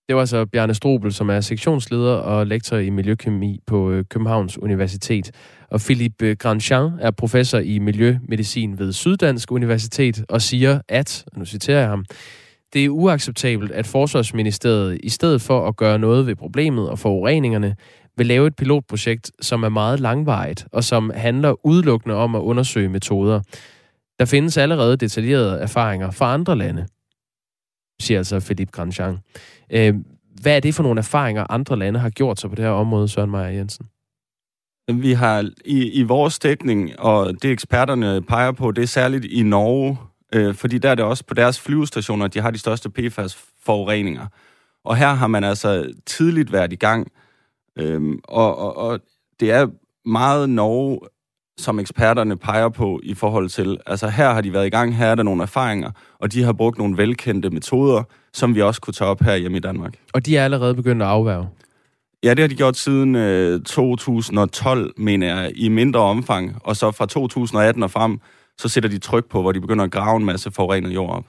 Det var så Bjarne Strobel, som er sektionsleder og lektor i miljøkemi på øh, Københavns Universitet. Og Philippe Grandjean er professor i miljømedicin ved Syddansk Universitet og siger, at, nu citerer jeg ham, det er uacceptabelt, at Forsvarsministeriet i stedet for at gøre noget ved problemet og forureningerne, vil lave et pilotprojekt, som er meget langvarigt og som handler udelukkende om at undersøge metoder. Der findes allerede detaljerede erfaringer fra andre lande, siger altså Philippe Grandjean. Øh, hvad er det for nogle erfaringer, andre lande har gjort sig på det her område, Søren Meyer Jensen? Vi har i, i vores dækning, og det eksperterne peger på, det er særligt i Norge, øh, fordi der er det også på deres flyvestationer, de har de største PFAS-forureninger. Og her har man altså tidligt været i gang, øh, og, og, og det er meget Norge, som eksperterne peger på i forhold til, altså her har de været i gang, her er der nogle erfaringer, og de har brugt nogle velkendte metoder, som vi også kunne tage op her hjemme i Danmark. Og de er allerede begyndt at afværge? Ja, det har de gjort siden øh, 2012, mener jeg, i mindre omfang. Og så fra 2018 og frem, så sætter de tryk på, hvor de begynder at grave en masse forurenet jord op.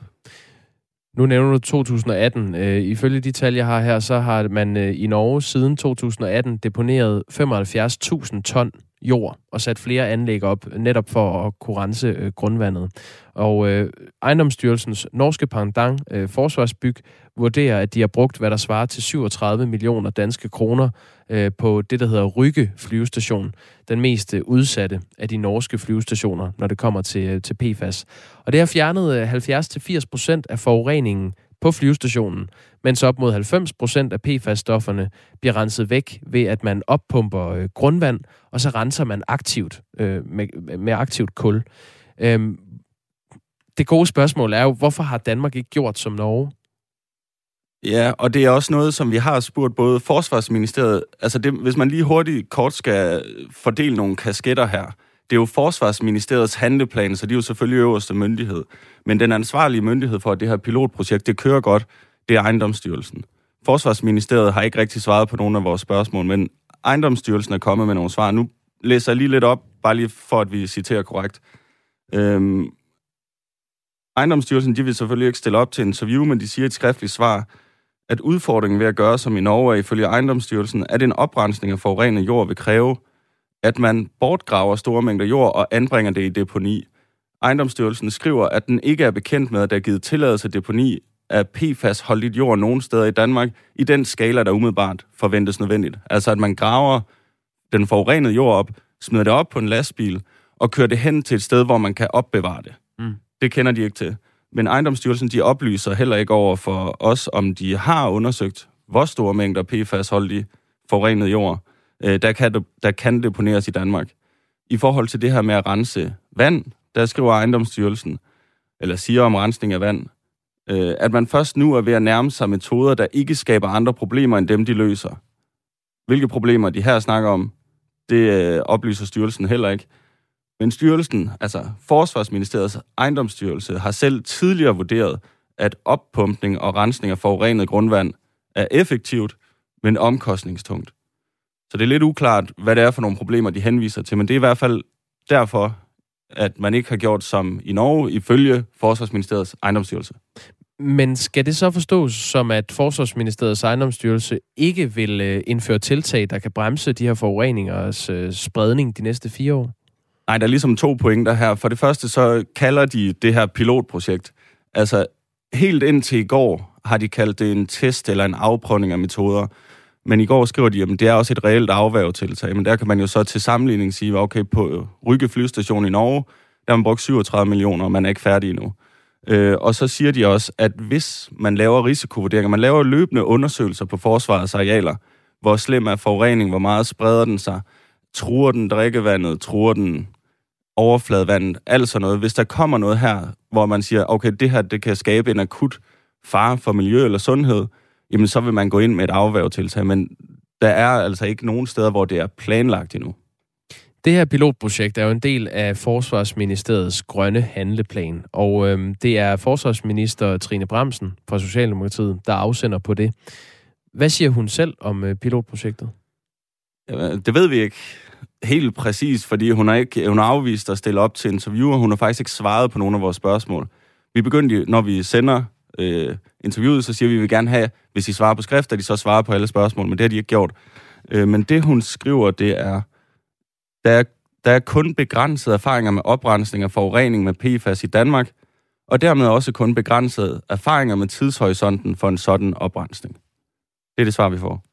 Nu nævner du 2018. Øh, ifølge de tal, jeg har her, så har man øh, i Norge siden 2018 deponeret 75.000 ton jord og sat flere anlæg op, netop for at kunne rense øh, grundvandet. Og øh, Ejendomsstyrelsens norske pendant, øh, Forsvarsbyg, vurderer, at de har brugt, hvad der svarer til 37 millioner danske kroner øh, på det, der hedder Rygge flyvestation, den mest øh, udsatte af de norske flyvestationer, når det kommer til, øh, til PFAS. Og det har fjernet øh, 70-80% af forureningen på flyvestationen, mens op mod 90% af PFAS-stofferne bliver renset væk ved, at man oppumper øh, grundvand, og så renser man aktivt øh, med, med aktivt kul. Øhm, det gode spørgsmål er jo, hvorfor har Danmark ikke gjort som Norge? Ja, og det er også noget, som vi har spurgt både Forsvarsministeriet, altså det, hvis man lige hurtigt kort skal fordele nogle kasketter her, det er jo Forsvarsministeriets handleplan, så de er jo selvfølgelig øverste myndighed. Men den ansvarlige myndighed for, at det her pilotprojekt, det kører godt, det er Ejendomsstyrelsen. Forsvarsministeriet har ikke rigtig svaret på nogle af vores spørgsmål, men Ejendomsstyrelsen er kommet med nogle svar. Nu læser jeg lige lidt op, bare lige for at vi citerer korrekt. Øhm, Ejendomsstyrelsen de vil selvfølgelig ikke stille op til interview, men de siger et skriftligt svar, at udfordringen ved at gøre som i Norge er ifølge Ejendomsstyrelsen, at en oprensning af forurenet jord vil kræve, at man bortgraver store mængder jord og anbringer det i deponi. Ejendomsstyrelsen skriver, at den ikke er bekendt med, at der er givet tilladelse til deponi af PFAS-holdigt jord nogen steder i Danmark i den skala, der umiddelbart forventes nødvendigt. Altså at man graver den forurenede jord op, smider det op på en lastbil og kører det hen til et sted, hvor man kan opbevare det. Mm. Det kender de ikke til. Men ejendomsstyrelsen de oplyser heller ikke over for os, om de har undersøgt, hvor store mængder PFAS-holdig forurenet jord, øh, der, kan, der kan deponeres i Danmark. I forhold til det her med at rense vand, der skriver ejendomsstyrelsen, eller siger om rensning af vand, øh, at man først nu er ved at nærme sig metoder, der ikke skaber andre problemer end dem, de løser. Hvilke problemer de her snakker om, det øh, oplyser styrelsen heller ikke. Men styrelsen, altså Forsvarsministeriets ejendomsstyrelse, har selv tidligere vurderet, at oppumpning og rensning af forurenet grundvand er effektivt, men omkostningstungt. Så det er lidt uklart, hvad det er for nogle problemer, de henviser til, men det er i hvert fald derfor, at man ikke har gjort som i Norge, ifølge Forsvarsministeriets ejendomsstyrelse. Men skal det så forstås som, at Forsvarsministeriets ejendomsstyrelse ikke vil øh, indføre tiltag, der kan bremse de her forureningers øh, spredning de næste fire år? Nej, der er ligesom to pointer her. For det første, så kalder de det her pilotprojekt. Altså, helt indtil i går har de kaldt det en test eller en afprøvning af metoder. Men i går skriver de, at det er også et reelt afværgetiltag. Men der kan man jo så til sammenligning sige, okay, på Rygge flystation i Norge, der har man brugt 37 millioner, og man er ikke færdig endnu. Øh, og så siger de også, at hvis man laver risikovurderinger, man laver løbende undersøgelser på forsvarets arealer, hvor slem er forurening, hvor meget spreder den sig, truer den drikkevandet, truer den overfladevandet, alt sådan noget. Hvis der kommer noget her, hvor man siger, okay, det her det kan skabe en akut fare for miljø eller sundhed, jamen så vil man gå ind med et afværgetiltag, men der er altså ikke nogen steder, hvor det er planlagt endnu. Det her pilotprojekt er jo en del af Forsvarsministeriets grønne handleplan, og øhm, det er forsvarsminister Trine Bremsen fra Socialdemokratiet, der afsender på det. Hvad siger hun selv om øh, pilotprojektet? Det ved vi ikke helt præcis, fordi hun har, ikke, hun har afvist at stille op til interviewer. Hun har faktisk ikke svaret på nogle af vores spørgsmål. Vi begyndte, når vi sender øh, interviewet, så siger vi, at vi vil gerne have, hvis I svarer på skrift, at de så svarer på alle spørgsmål, men det har de ikke gjort. Øh, men det, hun skriver, det er, der er, der er kun begrænsede erfaringer med oprensning og forurening med PFAS i Danmark, og dermed også kun begrænsede erfaringer med tidshorisonten for en sådan oprensning. Det er det svar, vi får.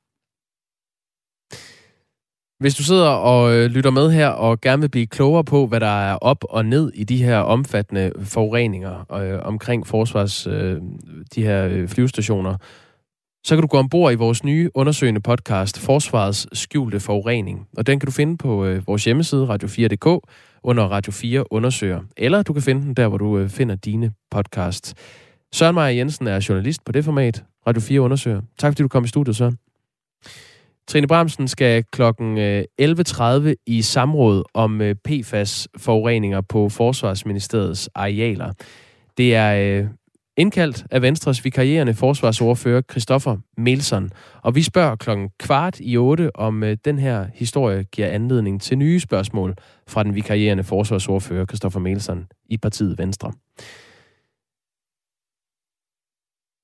Hvis du sidder og øh, lytter med her og gerne vil blive klogere på, hvad der er op og ned i de her omfattende forureninger øh, omkring forsvars, øh, de her øh, flyvestationer, så kan du gå ombord i vores nye undersøgende podcast, Forsvarets skjulte forurening. Og den kan du finde på øh, vores hjemmeside, radio4.dk, under Radio 4 undersøger. Eller du kan finde den der, hvor du øh, finder dine podcasts. Søren Maja Jensen er journalist på det format, Radio 4 undersøger. Tak fordi du kom i studiet, Søren. Trine Bramsen skal kl. 11.30 øh, i samråd om øh, PFAS-forureninger på Forsvarsministeriets arealer. Det er øh, indkaldt af Venstres vikarierende forsvarsordfører Christoffer Melson, og vi spørger klokken kvart i otte, om den her historie giver anledning til nye spørgsmål fra den vikarierende forsvarsordfører Christoffer Melson i partiet Venstre.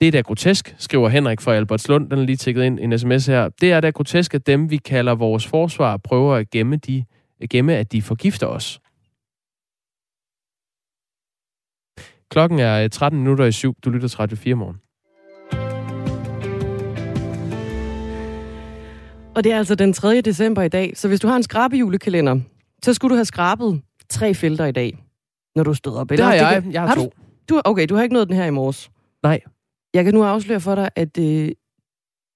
Det er da grotesk, skriver Henrik fra Albertslund. Den er lige tækket ind en sms her. Det er da grotesk, at dem, vi kalder vores forsvar, prøver at gemme, de, gemme at de forgifter os. Klokken er 13 minutter i syv. Du lytter til Radio 4 morgen. Og det er altså den 3. december i dag, så hvis du har en skrabejulekalender, så skulle du have skrabet tre felter i dag, når du stod op. Det har jeg. Jeg har, har to. Du, du, okay, du har ikke nået den her i morges. Nej. Jeg kan nu afsløre for dig, at øh,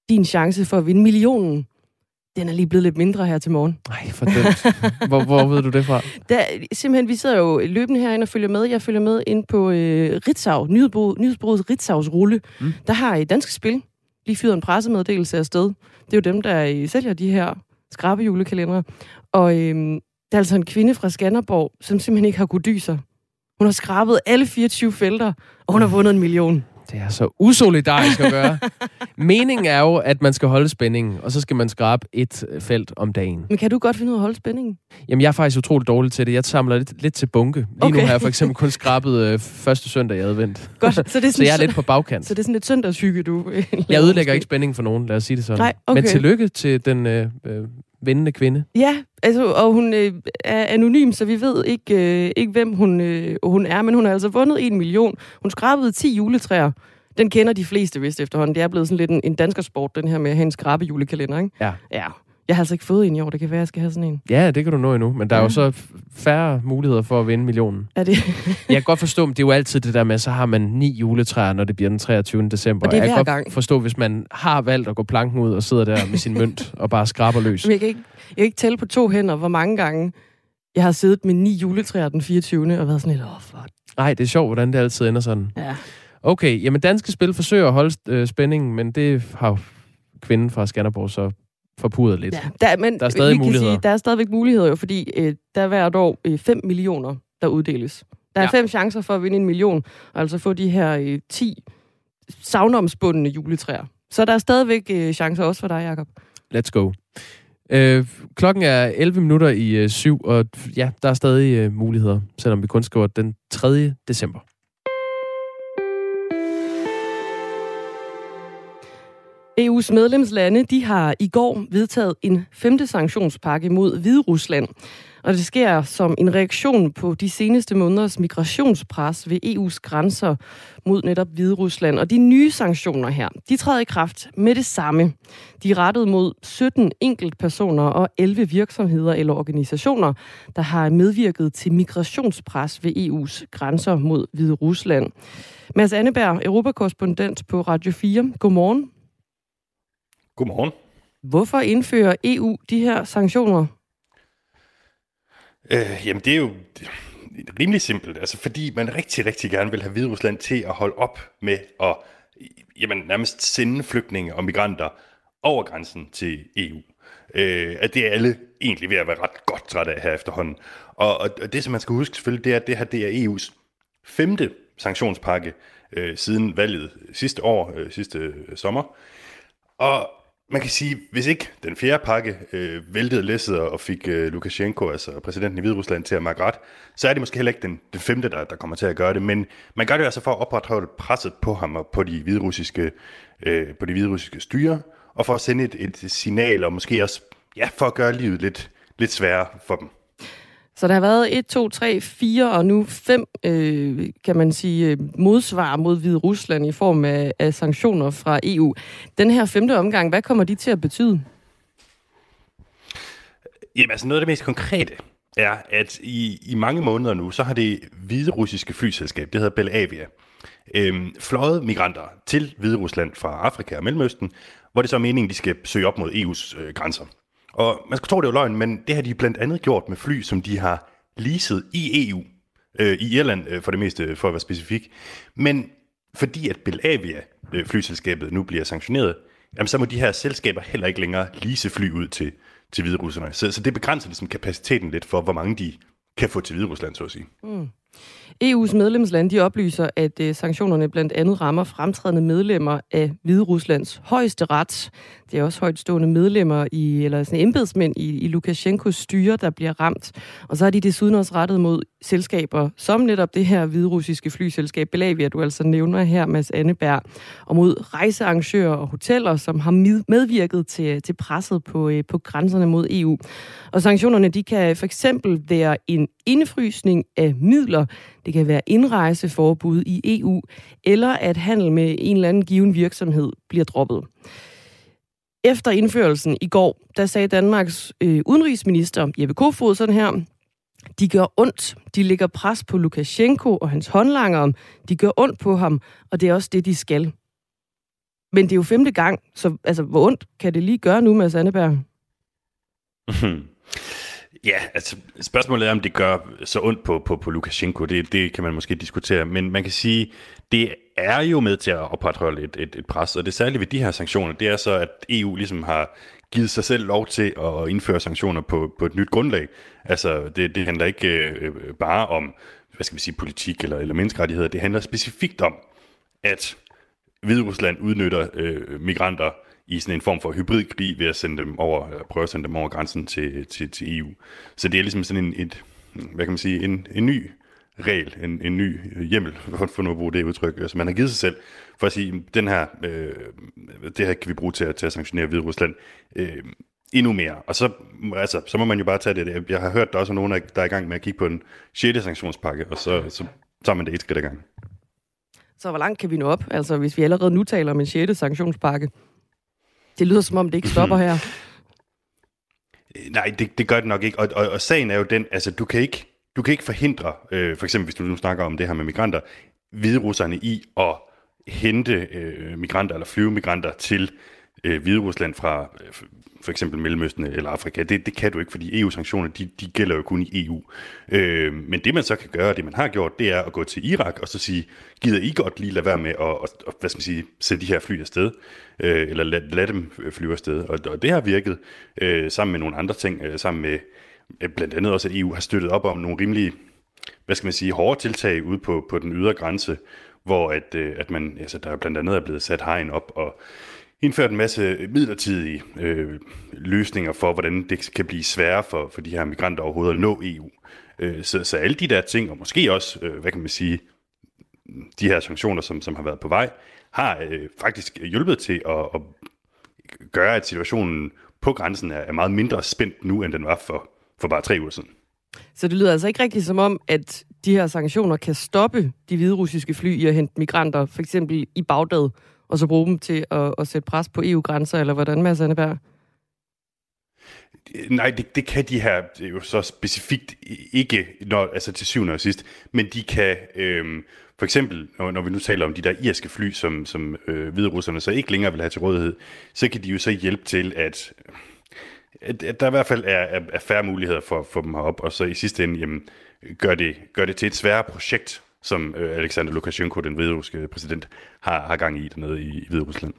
din chance for at vinde millionen, den er lige blevet lidt mindre her til morgen. Nej, for det. hvor, hvor ved du det fra? <laughs> Der, simpelthen, vi sidder jo løbende herinde og følger med. Jeg følger med ind på øh, Ritzau, nyhedsbureauet Ritzau's rulle. Mm. Der har i Dansk Spil lige fyret en pressemeddelelse afsted. Det er jo dem, der øh, sælger de her skrabe julekalendere. Og øh, der er altså en kvinde fra Skanderborg, som simpelthen ikke har kunnet dyse. Hun har skrabet alle 24 felter, og hun har vundet en million. Det er så usolidarisk at gøre. <laughs> Meningen er jo, at man skal holde spændingen, og så skal man skrabe et felt om dagen. Men kan du godt finde ud af at holde spændingen? Jamen, jeg er faktisk utrolig dårlig til det. Jeg samler lidt, lidt til bunke. Lige okay. nu har jeg for eksempel kun skrabet øh, første søndag i advent. Godt, så, det er <laughs> sådan, så jeg er lidt på bagkant. Så det er sådan lidt søndagshygge, du Jeg ødelægger ikke spændingen for nogen, lad os sige det sådan. Nej, okay. Men tillykke til den øh, vindende kvinde. Ja, altså, og hun øh, er anonym, så vi ved ikke, øh, ikke hvem hun, øh, hun er, men hun har altså vundet en million. Hun skrabede 10 juletræer den kender de fleste vist efterhånden. Det er blevet sådan lidt en, en danskersport, den her med at have en skrabe julekalender, ikke? Ja. Ja. Jeg har altså ikke fået en i år. Det kan være, jeg skal have sådan en. Ja, det kan du nå endnu. Men der ja. er jo så færre muligheder for at vinde millionen. Er det? jeg kan godt forstå, men det er jo altid det der med, så har man ni juletræer, når det bliver den 23. december. Og det er jeg kan godt gang. forstå, hvis man har valgt at gå planken ud og sidder der med sin mønt <laughs> og bare skraber løs. Men jeg kan, ikke, jeg kan ikke tælle på to hænder, hvor mange gange jeg har siddet med ni juletræer den 24. og været sådan lidt, åh, oh, fuck. Nej, det er sjovt, hvordan det altid ender sådan. Ja. Okay, jamen danske spil forsøger at holde øh, spændingen, men det har kvinden fra Skanderborg så forpurret lidt. Ja, der, men der er stadig muligheder. Sige, der er stadigvæk muligheder jo, fordi øh, der er hvert år øh, 5 millioner, der uddeles. Der er ja. fem chancer for at vinde en million, og altså få de her øh, 10 savnomsbundne juletræer. Så der er stadigvæk øh, chancer også for dig, Jacob. Let's go. Øh, klokken er 11 minutter i øh, syv, og ja, der er stadig øh, muligheder, selvom vi kun skriver den 3. december. EU's medlemslande de har i går vedtaget en femte sanktionspakke mod Hvide Rusland. Og det sker som en reaktion på de seneste måneders migrationspres ved EU's grænser mod netop Hvide Rusland. Og de nye sanktioner her, de træder i kraft med det samme. De er rettet mod 17 enkeltpersoner og 11 virksomheder eller organisationer, der har medvirket til migrationspres ved EU's grænser mod Hvide Rusland. Mads Anneberg, europakorrespondent på Radio 4. Godmorgen. Godmorgen. Hvorfor indfører EU de her sanktioner? Øh, jamen, det er jo rimelig simpelt. Altså, fordi man rigtig, rigtig gerne vil have Hvide Rusland til at holde op med at jamen, nærmest sende flygtninge og migranter over grænsen til EU. Øh, at det er alle egentlig ved at være ret godt træt af her efterhånden. Og, og, og det, som man skal huske selvfølgelig, det er, at det her det er EU's femte sanktionspakke øh, siden valget sidste år, øh, sidste øh, sommer. Og man kan sige, hvis ikke den fjerde pakke øh, væltede læsset og fik øh, Lukashenko, altså præsidenten i Hviderusland, til at mærke ret, så er det måske heller ikke den, den femte, der, der kommer til at gøre det. Men man gør det altså for at opretholde presset på ham og på de hviderussiske, øh, på de hviderussiske styre, og for at sende et, et signal, og måske også ja, for at gøre livet lidt, lidt sværere for dem. Så der har været 1, 2, 3, 4 og nu 5, øh, kan man sige, øh, modsvar mod Hvide Rusland i form af, af sanktioner fra EU. Den her femte omgang, hvad kommer de til at betyde? Jamen altså noget af det mest konkrete er, at i, i mange måneder nu, så har det hvide russiske flyselskab, det hedder Belavia, øh, fløjet migranter til Hvide Rusland fra Afrika og Mellemøsten, hvor det så er meningen, de skal søge op mod EU's øh, grænser. Og man skal tro, det er løgn, men det har de blandt andet gjort med fly, som de har leaset i EU. Øh, I Irland øh, for det meste, øh, for at være specifik. Men fordi at Belavia, øh, flyselskabet, nu bliver sanktioneret, jamen, så må de her selskaber heller ikke længere lease fly ud til, til Hviderusland. Så, så det begrænser ligesom kapaciteten lidt for, hvor mange de kan få til Hviderusland, så at sige. Mm. EU's medlemslande de oplyser, at øh, sanktionerne blandt andet rammer fremtrædende medlemmer af Hvide Ruslands højeste ret. Det er også højtstående medlemmer i, eller sådan embedsmænd i, i Lukashenkos styre, der bliver ramt. Og så har de desuden også rettet mod selskaber, som netop det her hviderussiske flyselskab Belavia, du altså nævner her, Mads Anneberg, og mod rejsearrangører og hoteller, som har medvirket til, til presset på, øh, på grænserne mod EU. Og sanktionerne, de kan for eksempel være en indfrysning af midler, det kan være indrejseforbud i EU, eller at handel med en eller anden given virksomhed bliver droppet. Efter indførelsen i går, der sagde Danmarks øh, udenrigsminister Jeppe Kofod sådan her, de gør ondt. De lægger pres på Lukashenko og hans håndlanger. De gør ondt på ham, og det er også det, de skal. Men det er jo femte gang, så altså, hvor ondt kan det lige gøre nu med Anneberg? <laughs> Ja, altså spørgsmålet er, om det gør så ondt på, på, på Lukashenko. Det, det kan man måske diskutere. Men man kan sige, det er jo med til at opretholde et, et, et pres. Og det særlige ved de her sanktioner, det er så, at EU ligesom har givet sig selv lov til at indføre sanktioner på, på et nyt grundlag. Altså, det, det handler ikke øh, bare om, hvad skal vi sige, politik eller, eller menneskerettigheder. Det handler specifikt om, at Hviderusland udnytter øh, migranter i sådan en form for hybridkrig ved at sende dem over, prøve at sende dem over grænsen til, til, til EU. Så det er ligesom sådan en, et, hvad kan man sige, en, en ny regel, en, en ny hjemmel, for nu at bruge det udtryk, øh, som man har givet sig selv, for at sige, den her, øh, det her kan vi bruge til at, til at sanktionere Hvide Rusland øh, endnu mere. Og så, altså, så må man jo bare tage det. Jeg har hørt, der også er nogen, der er i gang med at kigge på en 6. sanktionspakke, og så, så tager man det et skridt ad gang. Så hvor langt kan vi nå op, altså hvis vi allerede nu taler om en 6. sanktionspakke? Det lyder som om, det ikke stopper her. <laughs> Nej, det, det gør det nok ikke. Og, og, og sagen er jo den, altså du kan ikke, du kan ikke forhindre, øh, for eksempel hvis du nu snakker om det her med migranter, hvide russerne i at hente øh, migranter eller flyve migranter til øh, Hvide Rusland fra øh, for eksempel Mellemøsten eller Afrika. Det, det kan du ikke, fordi EU-sanktioner, de, de gælder jo kun i EU. Øh, men det man så kan gøre, det man har gjort, det er at gå til Irak og så sige, gider I godt lige lade være med at, at, at hvad skal man sige, sætte de her fly afsted, øh, eller lad, lad dem øh, flyve afsted. Og, og det har virket øh, sammen med nogle andre ting, øh, sammen med øh, blandt andet også, at EU har støttet op om nogle rimelige, hvad skal man sige, hårde tiltag ude på, på den ydre grænse, hvor at, øh, at man, altså, der blandt andet er blevet sat hegn op, og indført en masse midlertidige øh, løsninger for, hvordan det kan blive sværere for, for de her migranter overhovedet at nå EU. Øh, så, så alle de der ting, og måske også, øh, hvad kan man sige, de her sanktioner, som, som har været på vej, har øh, faktisk hjulpet til at, at gøre, at situationen på grænsen er, er meget mindre spændt nu, end den var for, for bare tre uger siden. Så det lyder altså ikke rigtigt som om, at de her sanktioner kan stoppe de hvide russiske fly i at hente migranter, for eksempel i Bagdad, og så bruge dem til at, at sætte pres på EU-grænser, eller hvordan, Mads Anneberg? Nej, det, det kan de her det er jo så specifikt ikke, når, altså til syvende og sidst, men de kan, øhm, for eksempel, når, når vi nu taler om de der irske fly, som, som øh, hviderusserne så ikke længere vil have til rådighed, så kan de jo så hjælpe til, at, at, at der i hvert fald er, er, er færre muligheder for at få dem herop, og så i sidste ende jamen, gør, det, gør det til et sværere projekt, som øh, Alexander Lukashenko, den hviderussiske præsident, har, har gang i dernede i, i Hviderusland.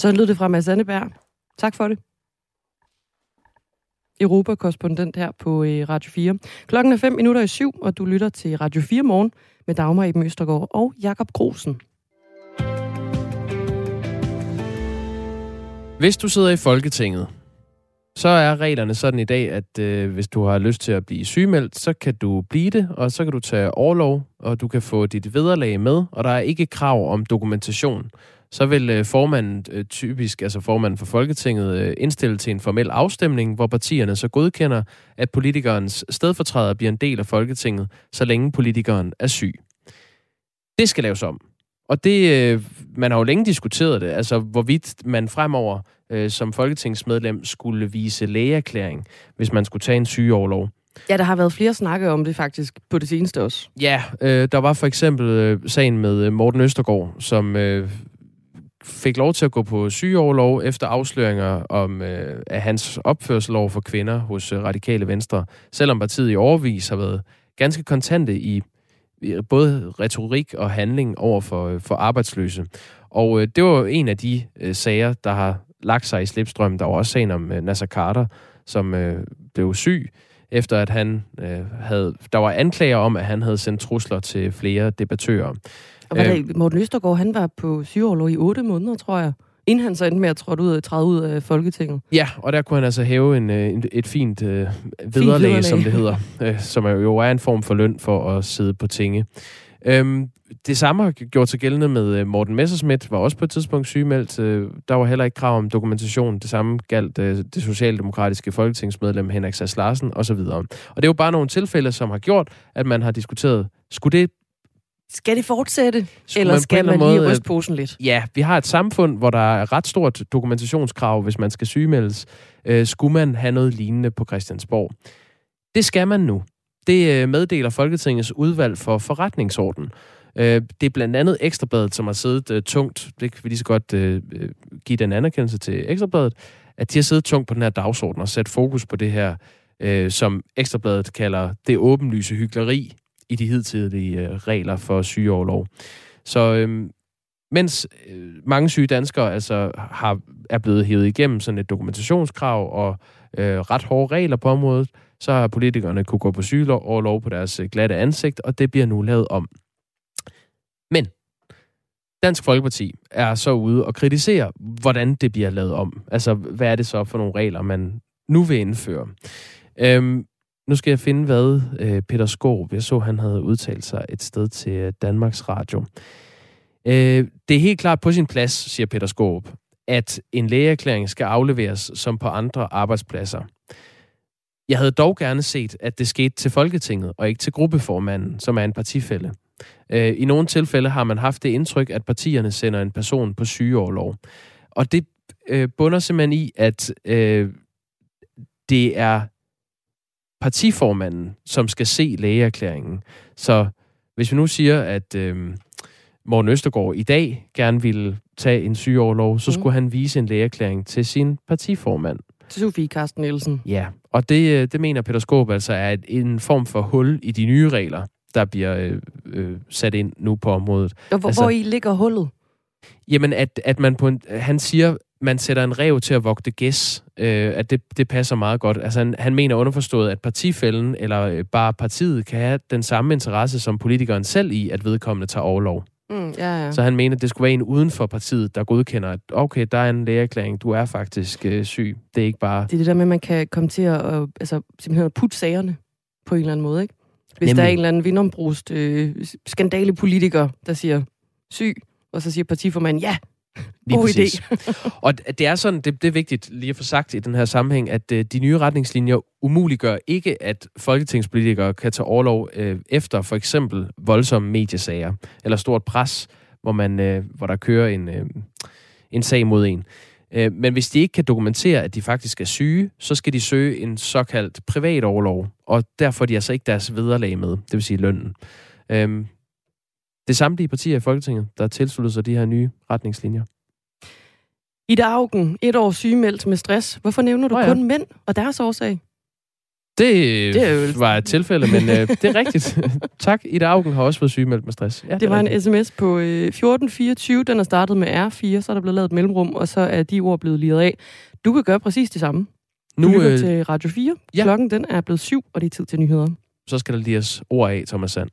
Så lød det fra Mads Anneberg. Tak for det. Europa-korrespondent her på øh, Radio 4. Klokken er 5 minutter i syv, og du lytter til Radio 4 morgen med Dagmar Eben Østergaard og Jakob Grosen. Hvis du sidder i Folketinget, så er reglerne sådan i dag, at øh, hvis du har lyst til at blive sygemeldt, så kan du blive det, og så kan du tage overlov, og du kan få dit vederlag med, og der er ikke krav om dokumentation så vil øh, formanden øh, typisk, altså formanden for Folketinget, øh, indstille til en formel afstemning, hvor partierne så godkender, at politikernes stedfortræder bliver en del af Folketinget, så længe politikeren er syg. Det skal laves om. Og det, øh, man har jo længe diskuteret det, altså hvorvidt man fremover som folketingsmedlem skulle vise lægeerklæring, hvis man skulle tage en sygeoverlov. Ja, der har været flere snakke om det faktisk på det seneste også. Ja, øh, der var for eksempel øh, sagen med Morten Østergaard, som øh, fik lov til at gå på sygeoverlov efter afsløringer om øh, af hans opførsel over for kvinder hos øh, Radikale Venstre, selvom partiet i overvis har været ganske kontante i, i både retorik og handling over for, øh, for arbejdsløse. Og øh, det var en af de øh, sager, der har lagt sig i slipstrøm. Der var også sagen om øh, Nasser Carter, som øh, blev syg, efter at han øh, havde... Der var anklager om, at han havde sendt trusler til flere debattører. Og hvad øh, Morten Østergaard, han var på sygeoverlov i otte måneder, tror jeg. Inden han så endte med at træde ud, træde ud af Folketinget. Ja, og der kunne han altså hæve en, øh, en, et fint øh, vederlag, som det hedder. Øh, som jo er en form for løn for at sidde på tinge. Øhm, det samme har gjort sig gældende med øh, Morten Messerschmidt, var også på et tidspunkt sygemeldt. Der var heller ikke krav om dokumentation. Det samme galt det socialdemokratiske folketingsmedlem Henrik Sass Larsen osv. Og det er jo bare nogle tilfælde, som har gjort, at man har diskuteret, skulle det skal det fortsætte, Skulle eller man skal man lige ryste posen lidt? Ja, vi har et samfund, hvor der er ret stort dokumentationskrav, hvis man skal sygemeldes. Øh, skulle man have noget lignende på Christiansborg? Det skal man nu. Det øh, meddeler Folketingets udvalg for forretningsorden. Øh, det er blandt andet Ekstrabladet, som har siddet øh, tungt, det kan vi lige så godt give den anerkendelse til Ekstrabladet, at de har siddet tungt på den her dagsorden og sat fokus på det her, som Ekstrabladet kalder det åbenlyse hyggeleri i de hidtidige regler for sygeoverlov. Så øhm, mens mange syge danskere altså har, er blevet hævet igennem sådan et dokumentationskrav og øh, ret hårde regler på området, så har politikerne kunne gå på sygeoverlov på deres øh, glatte ansigt, og det bliver nu lavet om. Men Dansk Folkeparti er så ude og kritisere, hvordan det bliver lavet om. Altså, hvad er det så for nogle regler, man nu vil indføre? Øhm, nu skal jeg finde, hvad øh, Peter Skåb, jeg så, han havde udtalt sig et sted til øh, Danmarks Radio. Øh, det er helt klart på sin plads, siger Peter Skåb, at en lægeerklæring skal afleveres som på andre arbejdspladser. Jeg havde dog gerne set, at det skete til Folketinget, og ikke til gruppeformanden, som er en partifælde. Øh, I nogle tilfælde har man haft det indtryk, at partierne sender en person på sygeoverlov. Og det øh, bunder simpelthen i, at øh, det er partiformanden, som skal se lægeerklæringen. Så hvis vi nu siger, at øh, Morten Østergaard i dag gerne ville tage en sygeoverlov, så mm. skulle han vise en lægeerklæring til sin partiformand. Sofie Karsten Nielsen. Ja, og det, øh, det mener Peter Skåb altså er et, en form for hul i de nye regler, der bliver øh, øh, sat ind nu på området. Og hvor, altså, hvor I ligger hullet? Jamen, at, at man på en, han siger, man sætter en rev til at vogte gæs, øh, at det, det passer meget godt. Altså, han, han mener underforstået, at partifælden eller øh, bare partiet kan have den samme interesse som politikeren selv i, at vedkommende tager overlov. Mm, ja, ja. Så han mener, at det skulle være en uden for partiet, der godkender, at okay, der er en lægeerklæring, du er faktisk øh, syg. Det er ikke bare... Det er det der med, at man kan komme til at øh, altså, simpelthen at putte sagerne på en eller anden måde, ikke? Hvis Nemlig. der er en eller anden vindombrust øh, skandalepolitiker, der siger syg, og så siger partiformanden, ja, Lige God præcis. idé. <laughs> og det er sådan, det, det er vigtigt lige at få sagt i den her sammenhæng, at øh, de nye retningslinjer umuliggør ikke, at folketingspolitikere kan tage overlov øh, efter for eksempel voldsomme mediesager, eller stort pres, hvor, man, øh, hvor der kører en, øh, en sag mod en. Øh, men hvis de ikke kan dokumentere, at de faktisk er syge, så skal de søge en såkaldt privat overlov, og derfor får de altså ikke deres vederlag med, det vil sige lønnen. Øh, det er samtlige partier i Folketinget, der har tilsluttet sig de her nye retningslinjer. Ida Augen, et år sygemeldt med stress. Hvorfor nævner du oh, ja. kun mænd og deres årsag? Det, Det det er jo- var et tilfælde, men øh, det er rigtigt. <laughs> tak. Ida Augen har også fået sygemeldt med stress. Ja, det var er en rigtigt. sms på øh, 1424. Den er startet med R4, så er der blevet lavet et mellemrum, og så er de ord blevet liret af. Du kan gøre præcis det samme. Du Nu, lytter øh, til Radio 4. ja. Klokken den er blevet syv, og det er tid til nyheder. Så skal der lige ord af, Thomas Sand.